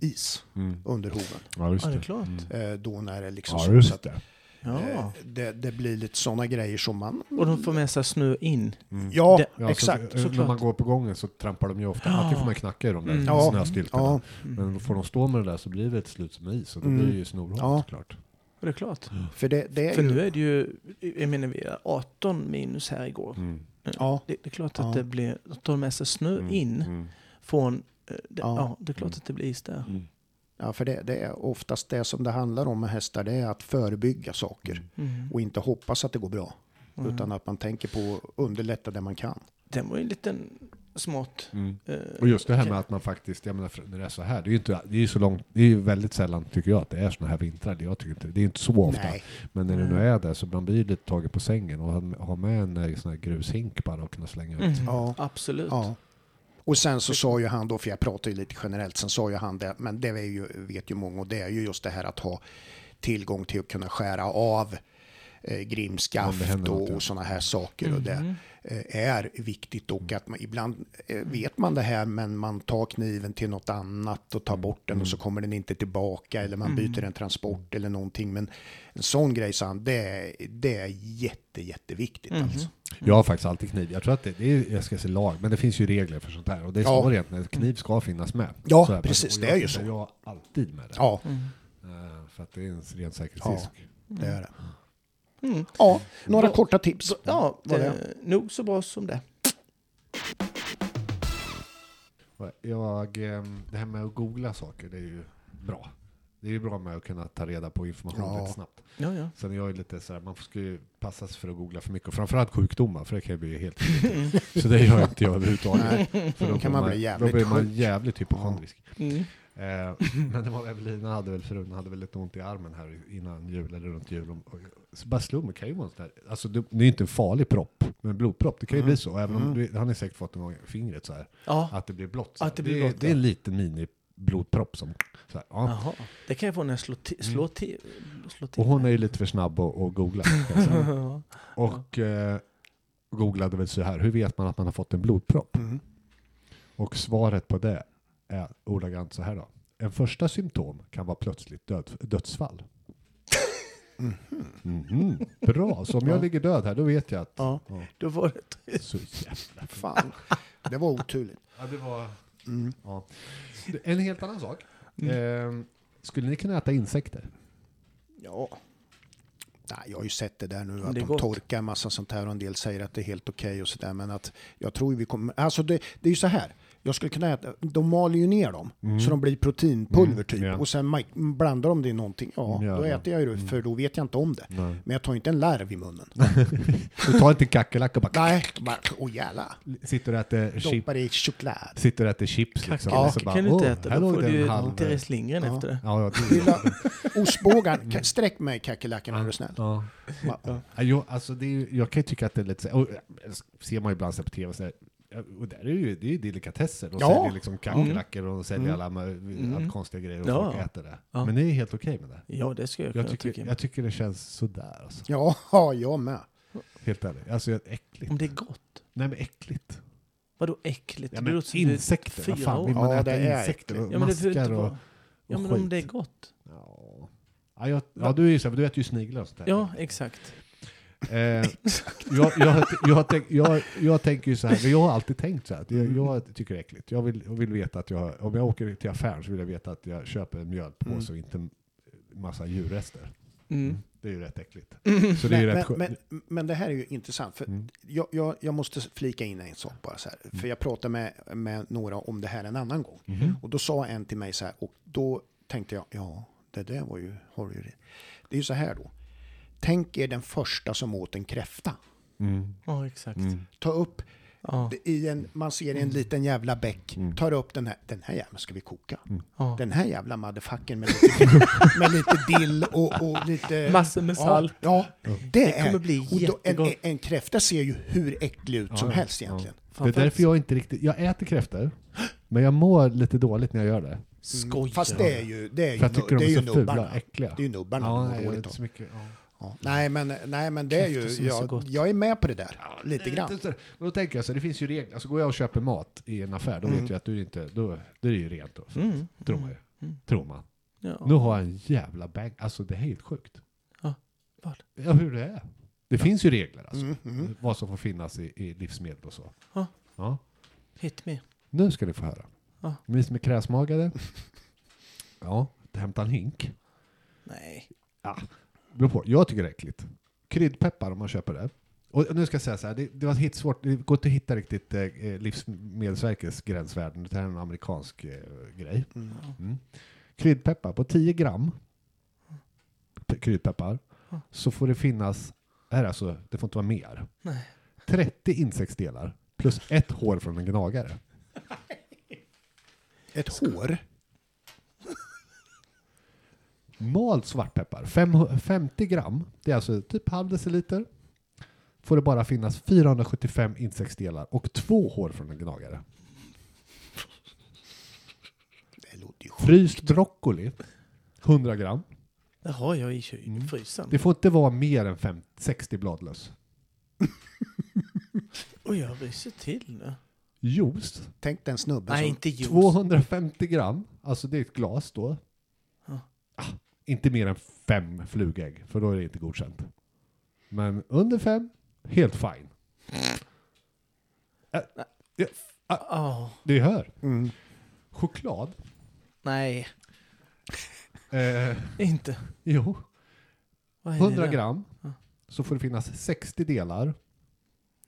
is mm. under hoven. Ja, just det är det. klart. Eh, då när det liksom Ja, så, så att det. Ja. eh, det, det blir lite sådana grejer som man... Och de får med sig snö in. Ja, Det- Ja, exakt. Så, eh, när man går på gången så trampar de ju ofta, alltid får man knacka i de där Mm. Ja, snöstyltorna. ja. Men då får de stå med det där så blir det ett slut som is och då Mm. blir det ju snorhårt Ja. såklart. Och det är klart. För det, det är För ju... nu är det ju, jag menar vi är 18 minus här igår. Mm. Ja, Det, det är klart att Ja. det blir, att ta med sig snö Mm. in Mm. från, eh, det, Ja. ja. det är klart Mm. att det blir is där. Mm. ja, för det, det är oftast det som det handlar om med hästar, det är att förebygga saker. Mm. Och inte hoppas att det går bra. Mm. Utan att man tänker på att underlätta det man kan. Det var ju en liten smart... Mm. eh, Och just det här med att man faktiskt, jag menar när det är så här, det är ju inte, det är så långt, det är ju väldigt sällan tycker jag att det är såna här vintrar. Det- Jag tycker inte, det är inte så ofta. Nej. Men när det nu Nej. är det så man blir lite tagen på sängen och ha- ha med en eh, sån här grushink bara och kunna slänga ut. Mm. Ja. Absolut. Ja. Och sen så sa ju han då, för jag pratar ju lite generellt, sen sa ju han det, men det är ju, vet ju många, och det är ju just det här att ha tillgång till att kunna skära av eh, grimskaft och, ja. och sådana här saker. Och det Mhm. eh, är viktigt och att man ibland eh, vet man det här men man tar kniven till något annat och tar bort den och så kommer den inte tillbaka eller man byter en transport eller någonting. Men en sån grej han, det, är- det är jätte, jätteviktigt Mhm. alltså. Jag har faktiskt alltid kniv. Jag tror att det, det är, jag ska säga lag, men det finns ju regler för sånt här. Och det Ja. står egentligen att kniv ska finnas med. Ja, Så här, precis, det är ju så. Jag har alltid med det. Ja, Mm. Eh, För att det är en ren säkerhetsrisk. det är det. Mm. Ja, några Bra. korta tips. Ja, Var det, det? nog så bra som det. Jag, ehm, det här med att googla saker, det är ju bra. Det är ju bra med att kunna ta reda på information Ja. rätt snabbt. Ja, ja. Sen är jag ju lite så här, man ska ju passa sig för att googla för mycket. Och framförallt sjukdomar, för det kan ju bli helt (laughs) Så det gör inte jag överhuvudtaget. För Då kan man bli jävligt Då blir man jävligt hypokondrisk. Mm. Eh, (laughs) men det var Evelina hade väl frun hade väl lite ont i armen här innan jul eller runt jul. Och, och, så mig, kan ju vara en sån där, alltså det, det är ju inte en farlig propp, men blodpropp, det kan ju Mm. bli så. Även om Mm. du, han har säkert fått en gång i fingret så här, Ja, att det blir blått. Att det blir är, det är en liten mini blodpropp som, så här, ja. Jaha. Det kan jag få när jag slår till. Slår till, slår till Och hon är ju lite för snabb att googla. (laughs) Ja. Och eh, googlade väl så här, hur vet man att man har fått en blodpropp? Mm. Och svaret på det är ordagrant så här då. en första symptom kan vara plötsligt död, dödsfall. Mhm. Bra, så om jag ligger död här då vet jag att... Ja, Ja. då var det... Så jävla... Fan, det var oturligt. Ja, det var... Mm. Ja. En helt annan sak. Eh, skulle ni kunna äta insekter? Ja. Nej, jag har ju sett det där nu, att de gott. torkar massa sånt här och en del säger att det är helt okej och sådär. Men att jag tror vi kommer... Alltså det, det är ju så här. Jag skulle kunna äta, de maler ju ner dem så de blir proteinpulver Mm, typ. ja. Och sen blandar de det i någonting. Ja, Ja, då ja. äter jag ju det för då vet jag inte om det. Nej. Men jag tar inte en larv i munnen. (laughs) Du tar inte en kackerlacka och bara... Nej, bara, åh jävlar. Sitter och äter chips. Doppar i choklad. Sitter och äter chips liksom. och så bara, kan du inte "Åh, äta, här då får du halv- Therese Lindgren Ja. efter det. Ja, ja, (laughs) Ostbågar, sträck mig kackerlackan är du snäll. Ja. Ja, jag, alltså det är, jag kan ju tycka att det är lite så och, eh, ser man ju ibland så på tv, så här, ja, och där är ju, det är ju delikatesser. De Ja. säljer liksom kackerlackor och de säljer alla Mm. allt konstiga grejer och Ja. folk äter det. Ja. Men det är helt okej med det. Ja, det ska jag Jag tycker, tycka. jag tycker det känns sådär alltså. Ja, (laughs) ja, jag med. Helt ärligt. Alltså jag- äckligt. Om det är gott. Nej men äckligt. Vadå äckligt? Ja, men insekter, vad fan vill man Ja, äta det är insekter och Ja, maskar och, vara... Ja, och men om skit. det är gott. Ja. Ja, jag, ja, du är ju så du äter ju sniglar och sånt där. Ja, exakt. Eh, jag, jag, jag, tänk, jag, jag tänker ju så här, men jag har alltid tänkt så här, jag, Mm. jag tycker det är äckligt. Jag vill, jag vill veta att jag, om jag åker till affären så vill jag veta att jag köper en mjölpåse och inte massa djurrester. Mm. Det är ju rätt äckligt. Så det är ju Men, rätt men, men, men det här är ju intressant. För Mm. jag, jag, jag måste flika in en sak bara så här. För jag pratade med, med några om det här en annan gång. Mhm. Och då sa en till mig så här. Och då tänkte jag, ja, det där var ju, har du ju det. Det är ju så här då. Tänk er den första som åt en kräfta. Mm. Ja, exakt. Mm. Ta upp Ja. i en, man ser en liten jävla bäck. Mm. Tar upp den här, den här jäveln ska vi koka. Ja. Den här jävla motherfuckern med lite, (laughs) med lite dill och, och lite... Massor med salt. Ja, ja det, Det är... kommer bli och då, en, en kräfta ser ju hur äcklig ut som helst ja. egentligen. Det är därför jag inte riktigt, jag äter kräftor, men jag mår lite dåligt när jag gör det. Skojar. Fast det är ju, det är ju, För jag tycker det de är är ju så fula nubbarna. och äckliga. Det är ju nubbarna Ja, de nej, mår jag dåligt inte av. så mycket. Ja. Ja. Nej, men, nej, men det är ju, jag, jag är med på det där. Lite Det är grann. Men då tänker jag så, det finns ju regler. Alltså går jag och köper mat i en affär, då vet jag att du inte, då, då är det ju rent då. Mm. Tror man ju. Mm. Tror man. Ja. Nu har jag en jävla bag, alltså det är helt sjukt. Vad? Ja, hur det är. Det finns ju regler alltså. Mm, mm. Vad som får finnas i, i livsmedel och så. Ja. Ja. Hit me. Nu ska ni få höra. Ja. Ni som är kräsmagade. Ja, hämta en hink. Nej. Ja, beror på. Jag tycker det är äckligt. Kryddpeppar om man köper det. Och nu ska jag säga så här, det, det var hit svårt, det går inte att hitta riktigt eh, Livsmedelsverkets gränsvärden. Det här är en amerikansk eh, grej. Mm. Mm. Kryddpeppar, på 10 gram kryddpeppar så får det finnas, här alltså, det får inte vara mer, Nej. 30 insektsdelar plus ett hår från en gnagare. Ett hår. Mald svartpeppar, fem- 50 gram, det är alltså typ halv deciliter, får det bara finnas 475 insektsdelar och två hår från en gnagare. Fryst broccoli, 100 gram. Det har jag i Mm. frysen. Det får inte vara mer än fem, 60 bladlöss. (laughs) Och jag ryser till nu. Juice, Tänk den snubben Nej, som... inte juice. 250 gram, alltså det är ett glas då. Inte mer än fem flugägg, för då är det inte godkänt. Men under fem, helt fine. Äh, ja, Ja. det hör. Mm. Choklad. Nej, Eh, inte. jo, Vad är det 100 där? gram. Ja. Så får det finnas 60 delar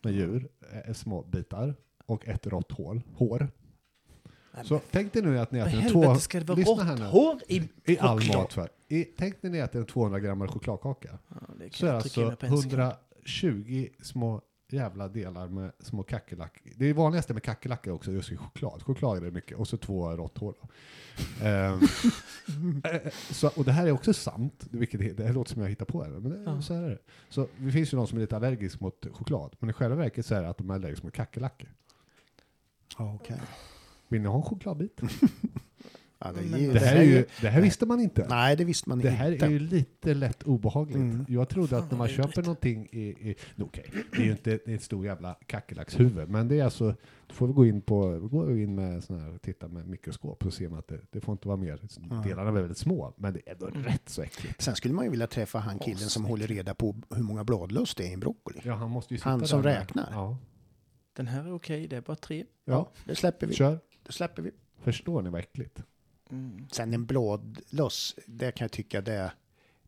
med djur, eh, små bitar och ett rått hår. Så tänk dig nu att ni äter en två... ska det vara lyssna här nu. rått hår i, I all choklad? I, tänk när ni äter en 200 grammar chokladkaka. Ja, det kan Så är det jag trycka in alltså mig på en sekund. 120 små jävla delar med små kackerlackor. Det är vanligaste med kackerlackor också, just i choklad. Choklad är det mycket. Och så två rått hår. då. Ehm, (laughs) eh, så, och det här är också sant, vilket det, det här låter som jag hittar på det, men det, Ja. så är det. Så det finns ju någon som är lite allergisk mot choklad, men i själva verket så är det att de är allergiska mot kackerlackor. Ja, okej. Vill ni ha en chokladbit? (laughs) Ja, det, Men- Det här, är ju, det här visste man inte. Nej, det visste man Det här inte. är ju lite lätt obehagligt. Mm. Jag trodde att när man köper vidrigt. någonting i... i no, okej, det är ju inte det ett stort jävla kackerlackshuvud, men det är alltså... Du får vi gå in på... Gå in med sån här, titta med mikroskop så ser man att det, det får inte vara mer. Delarna är väldigt små, men det är ändå Mm. rätt så äckligt. Sen skulle man ju vilja träffa han killen som håller reda på hur många bladlöss det är i en broccoli. Ja, han måste ju sitta Han där som räknar. Ja. Den här är okej, det är bara tre. ja, Det släpper vi. kör. Det släpper vi. Förstår ni vad äckligt? Mm. Sen en bladlöss, det kan jag tycka det,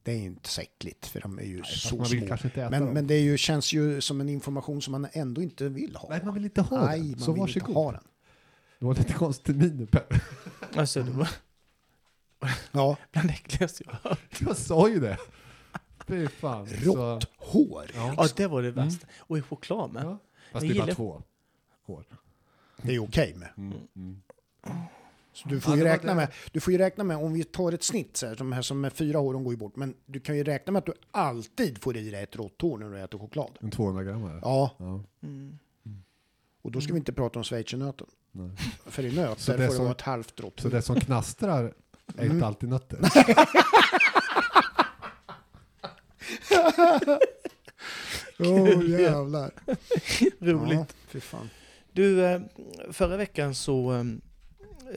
det är inte så äckligt för de är ju fast så små. Men, men det är ju, känns ju som en information som man ändå inte vill ha. Nej, man vill inte ha Nej, den. man Så vill varsågod. inte ha den. Det var lite konstig min Per. Alltså, det var Ja, bland det äckligaste jag hört. Jag sa ju det. Fy fan. Så, rått hår. ja. Ja, det var det värsta. Och i choklad med. Ja. Fast Jag det är bara gillar- två hår. Det är okej med. Mm. Så du får Ja, ju räkna det. med, du får ju räkna med, om vi tar ett snitt så här, de här som är fyra år, de går ju bort, men du kan ju räkna med att du alltid får i dig ett rått hår när du äter choklad. En 200 gram Ja, ja. Mm. och då ska vi inte prata om schweizernöten. Nej. För i nöt, Så där det får som- vara ett halvt rått Så det som knastrar är Mm. inte alltid nötter. (laughs) Åh jävlar. Roligt. Ja, fy fan. Du, eh, förra veckan så eh,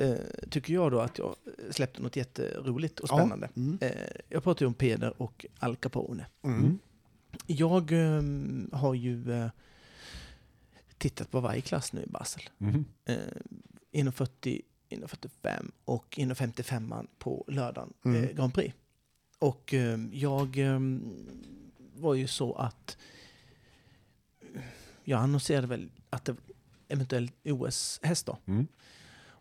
eh, tycker jag då att jag släppte något jätteroligt och spännande. Ja. Mm. Jag pratar ju om Peder och Al Capone. Mm. Jag eh, har ju tittat på varje klass nu i Basel. Mm. Inom 40, inom 45 och inom 55 på lördagen Mm. Grand Prix. Och jag var ju så att jag annonserade väl att det eventuellt OS-häst då. Mm.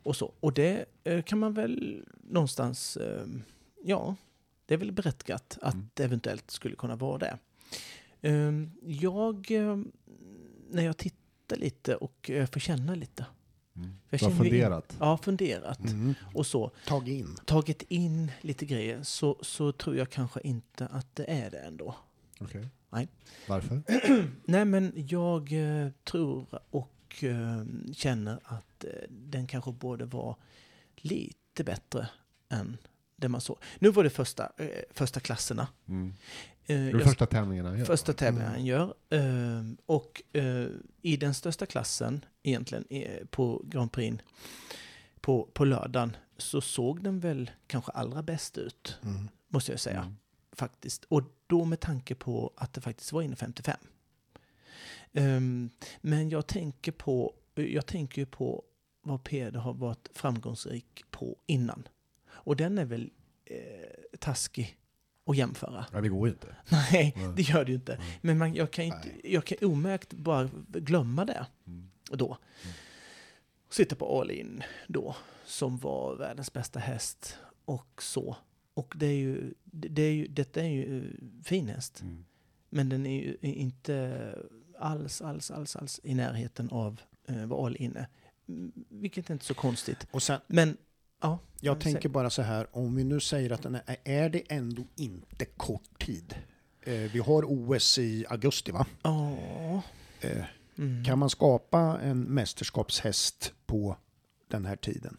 Och så. Och det eh, kan man väl någonstans, eh, ja, det är väl berättigat att Mm. det eventuellt skulle kunna vara det. Eh, jag, eh, när jag tittar lite och får känna lite. Mm. Jag Du har ju in- funderat. Ja, funderat Mm. och så. Tag in. Tagit in lite grejer så, så tror jag kanske inte att det är det ändå. Okej. Nej. Varför? (clears throat) Nej, men jag tror och eh, känner att eh, den kanske borde vara lite bättre än det man såg. Nu var det första, eh, första klasserna. Mm. Eh, Det jag- första tävlingen han gör. första tävlingen Mm. han gör. Eh, och eh, i den största klassen, egentligen eh, på Grand Prix på, på lördagen, så såg den väl kanske allra bäst ut, Mm. måste jag säga. Mm. Faktiskt. Och då med tanke på att det faktiskt var inne 55. Ehm, men jag tänker på, jag tänker på vad Peder har varit framgångsrik på innan. Och den är väl eh, taskig att jämföra. Ja, det går ju inte. (laughs) Nej, Nej. det gör det ju inte. Nej. Men man, jag, kan inte, jag kan omärkt bara glömma det Mm. då. Sitta på All In då, som var världens bästa häst och så. Och det är ju, det är ju, detta är ju eh, fin häst. Mm. Men den är ju inte alls, alls, alls, alls i närheten av eh, vad All In är. Mm, Vilket är inte så konstigt. Och sen, Men, ja. jag tänker bara så här, om vi nu säger att den är, är det ändå inte kort tid? Eh, vi har OS i augusti va? Ja. Eh, Mm. kan man skapa en mästerskapshäst på den här tiden?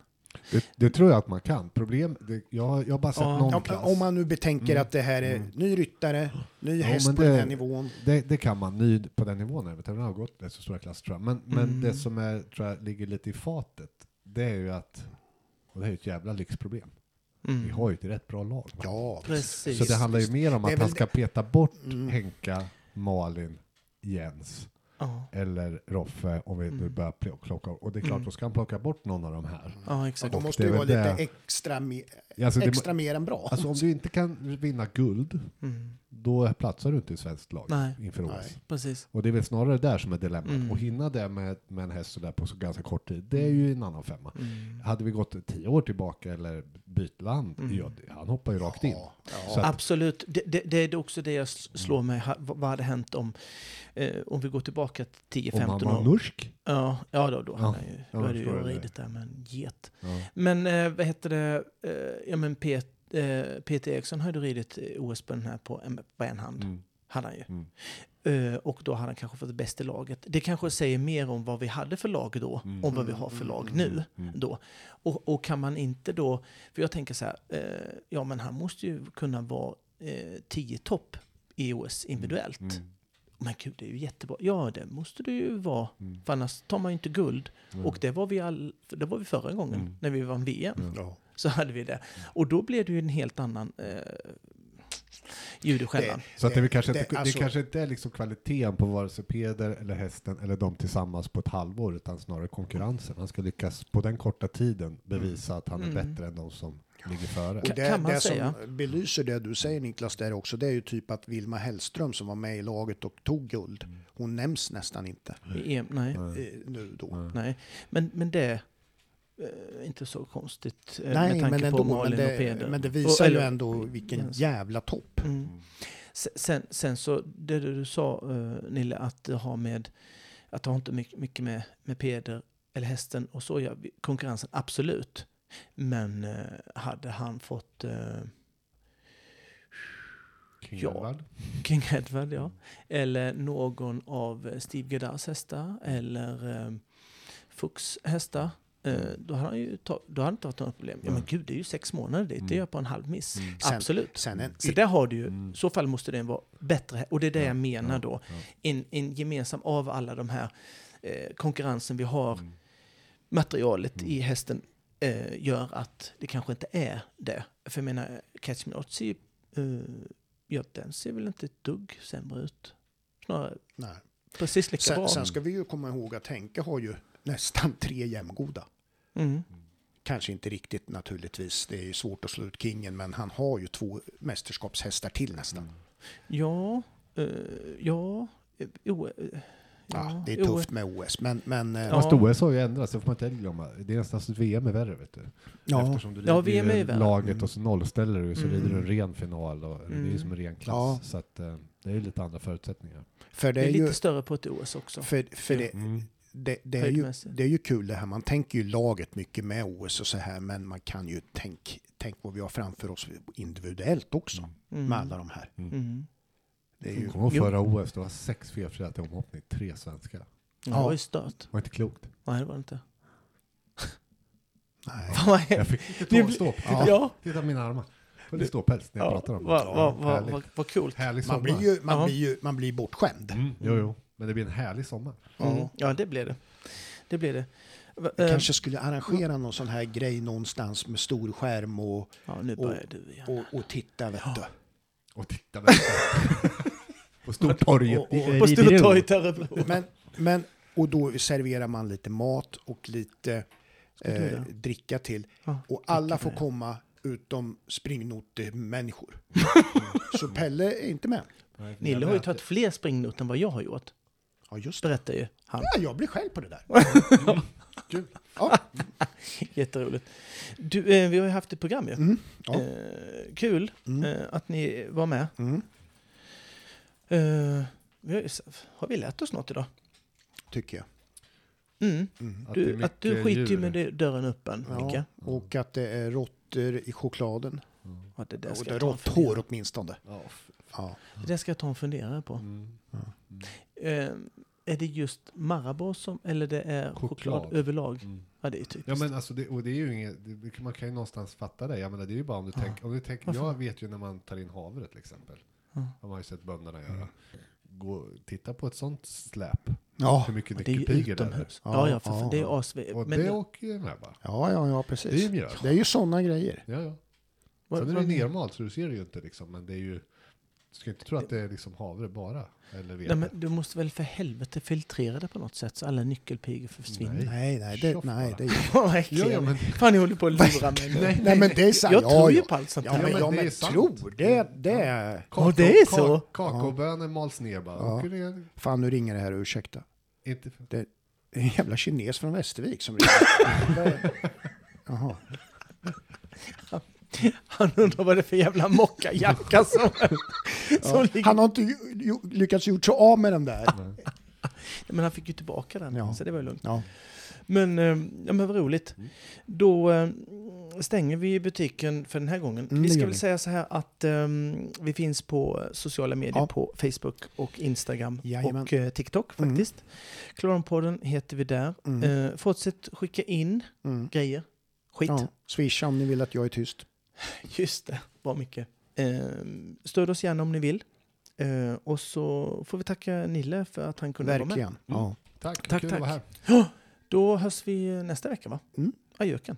Det, det tror jag att man kan. Problem, det, jag, jag har bara sett Ja. någon klass. om man nu betänker Mm. att det här är Mm. ny ryttare, ny Ja, häst men på det- den här nivån. Det, det kan man, ny på den nivån. Jag vet, den har gått rätt så stora klasser tror jag. Men, men Mm. det som är, tror jag, ligger lite i fatet, det är ju att, och det är ju ett jävla lyxproblem, Mm. vi har ju ett rätt bra lag. va? Ja, Precis. Så det handlar ju mer om att han ska peta bort Mm. Henka, Malin, Jens Ja, eller Roffe om vi nu Mm. börjar pl- plocka. Och det är klart, Mm. då ska han plocka bort någon av de här. ja exakt. då Och måste det det vara väl lite det. extra, Alltså, det, extra mer än bra. alltså om du inte kan vinna guld, Mm. då platsar du inte i svenskt lag Nej. inför OS. Nej. Precis. Och det är väl snarare där som är dilemmat. Mm. Och hinna det med, med en häst sådär på så ganska kort tid, det är ju en annan femma. Mm. Hade vi gått tio år tillbaka eller bytt land, Mm. ja, det- han hoppar ju rakt in. Ja, att- Absolut. Det, det, det är också det jag s- slår mig. Vad hade hänt om, eh, om vi går tillbaka till Om han 10-15 var år? norsk. Ja, ja då, då, Ja, ju, då hade ju ridit där med en get. Ja. Men eh, vad heter det? Eh, ja, men Pet, eh, Peter Eriksson hade ridit eh, OS på den här på en, på en hand. Mm. Hade han ju. Mm. Eh, och då hade han kanske fått bäst i laget. Det kanske säger mer om vad vi hade för lag då, Mm. om vad vi har för lag nu. Då. Och, och kan man inte då, för jag tänker så här, eh, ja men han måste ju kunna vara eh, 10 topp i OS individuellt. Mm. Men gud, det är ju jättebra. Ja, det måste det ju vara. För annars tar man ju inte guld. Och det var vi, all, det var vi förra gången, när vi vann VM. Ja. Så hade vi det. Och då blev det ju en helt annan eh, ljud i skällan. Så att det, är väl kanske det- inte, alltså- det kanske inte är liksom kvaliteten på vare sig Peder eller hästen eller de tillsammans på ett halvår utan snarare konkurrensen. Han ska lyckas på den korta tiden bevisa att han är Mm. bättre än de som ligger före. Och det, kan man det säga. som belyser det du säger Niklas där också, det är ju typ att Vilma Hellström som var med i laget och tog guld, hon nämns nästan inte I EM, nej, eh, nu då. nej. Men, men det är eh, inte så konstigt eh, Nej, med tanke men på ändå, men Malin och det, Peder. men det Och- visar ju eller- ändå vilken Jens. jävla topp. Mm. Se- Sen, sen så, det du sa uh, Nille, att det har med, att det har inte mycket, med, med Peder eller hästen och så, ja, vi- konkurrensen, absolut. Men eh, hade han fått eh, King Ja. Edward. King Edward, ja. Eller någon av Steve Goddars hästar. Eller eh, Fuchs hästar. Eh, då hade han ju ta, då hade inte varit några problem. Ja men gud, det är ju sex månader dit. Det gör jag på en halv miss. Sen- Absolut. Sen en Så där har du ju, Mm. i så fall måste den vara bättre. Och det är det jag menar ja, då. ja. En, en gemensam av alla de här eh, konkurrensen vi har, Mm. materialet i hästen eh, gör att det kanske inte är det. För jag menar, Catch Me Not eh, ja, den ser väl inte ett dugg sämre ut. Snarare Nej. precis lika Sen, bra. sen ska vi ju komma ihåg att Henke har ju nästan (laughs) tre jämngoda. Mm. Kanske inte riktigt naturligtvis, det är ju svårt att slå ut kingen, men han har ju två mästerskapshästar till nästan. Ja, eh, ja, eh, eh, Ja, det är tufft med OS, men, men eh, Ja. Fast OS har ju ändrats, det får man inte glömma. Det är nästan så att VM är värre vet du. ja, Eftersom du Ja, VM är värre. laget och så nollställer du så Mm. rider du en ren final. Och Det är ju Mm. som en ren klass. Ja. Så att, eh, det är lite andra förutsättningar. för det det är är ju... lite större på ett OS också. För, för det, Mm. det, det, är ju, det är ju kul det här, man tänker ju laget mycket med OS och så här, men man kan ju tänka tänk vad vi har framför oss individuellt också Mm. med alla de här. Mm. Det är ju, Kommer du Jo. ihåg förra OS? Det var sex felfria till omhoppning, tre svenska. Det Ja, det var ju stört. var inte klokt. Nej, det var det inte. (laughs) nej. Jag fick inte Det blir-. Titta, Ja, titta på mina armar. Och det står päls när jag ja pratar om det. vad va, va, Härligt. va, vad coolt. Härlig sommar. Man blir ju, man Ja. blir ju man blir bortskämd. Mm, jo, jo. Men det blir en härlig sommar. Mm. Ja, det blev det. Det blev det. Va- Jag eh, kanske skulle arrangera någon sån här grej någonstans med stor skärm och, Ja, nu börjar du igen. och, och titta vet du. Och titta där. (laughs) På Stortorget Och- i och- På. Stortorget Örebro. Men, men, och då serverar man lite mat och lite eh, dricka till. Ja, Och alla får komma utom springnotemänniskor. (laughs) Så Pelle är inte med. Nille har ju tagit fler springnot än vad jag har gjort. Ja, just det. Berättar ju han. Ja, jag blir själv på det där. (laughs) Kul. Ja. (laughs) Jätteroligt. Du, eh, vi har ju haft ett program ju. Mm. Ja. Eh, kul Mm. eh, att ni var med. Mm. Vi har, ju, har vi lärt oss något idag? Tycker jag. Mm. Mm. Att det Du, att du skiter ju med det- dörren öppen, Ja. Micke. Och att det är råttor i chokladen. Ja, det där Och ska det ta en råtthår åtminstone. Ja, Ja. Det ska jag ta en funderare på. mm. Eh, är det just Marabou som, eller det är choklad, Choklad. överlag? Mm. Ja, det är typiskt. Ja men alltså det, och det är ju inget, det, man kan ju någonstans fatta det. Jag menar det är ju bara om du Ja. tänker, om du tänker, jag vet ju när man tar in havre till exempel. Ja. Har man ju sett bönderna göra. Gå, titta på ett sånt släp. Ja. Hur mycket det är ju nyckelpigor det är. utomhus. Ja, Ja, ja, för, det är asv... Och Men det åker ju med bara. Ja, ja, ja, Det är precis. ju mjöl. Det är ju sådana grejer. Ja, ja. Sen är det nermalt så du ser det ju inte liksom. Men det är ju, du ska inte tro att det är liksom havre bara. Eller Nej, vete. men du måste väl för helvete filtrera det på något sätt så alla nyckelpigor försvinner. Nej. Nej, nej, det, Tjoff nej, det är (laughs) Ja, ja, men, Fan, ni håller på att lura (laughs) mig nu. Nej, Nej, men det är sant. Jag ja, tror ju på allt sånt Ja, här. men, men ja, det är men sant. tror, det, det är... Ja, det är så. Ka- Kakaobönor mals ner bara. Ja. Fan, nu ringer det här, ursäkta. Inte för... Det är en jävla kines från Västervik som (laughs) ringer. Jaha. Han undrar vad det är för jävla mockajacka som, (laughs) som Ja. Han har inte lyckats gjort sig av med den där. (laughs) Men han fick ju tillbaka den, Ja. så det var ju lugnt. Ja. Men, eh, ja, men vad roligt. Då eh, stänger vi butiken för den här gången. Mm, vi ska väl säga så här att eh, vi finns på sociala medier Ja. på Facebook och Instagram Jajamän. och eh, TikTok Mm. faktiskt. Kloranpodden heter vi där. Mm. Eh, fortsätt skicka in Mm. grejer. Skit. Ja, swisha om ni vill att jag är tyst. (laughs) Just det, var mycket. Eh, stöd oss gärna om ni vill. Eh, och så får vi tacka Nille för att han kunde vara med. Verkligen. Ja. Tack, Tack, kul tack. att vara här. Då hörs vi nästa vecka va? Mm. Adjöken.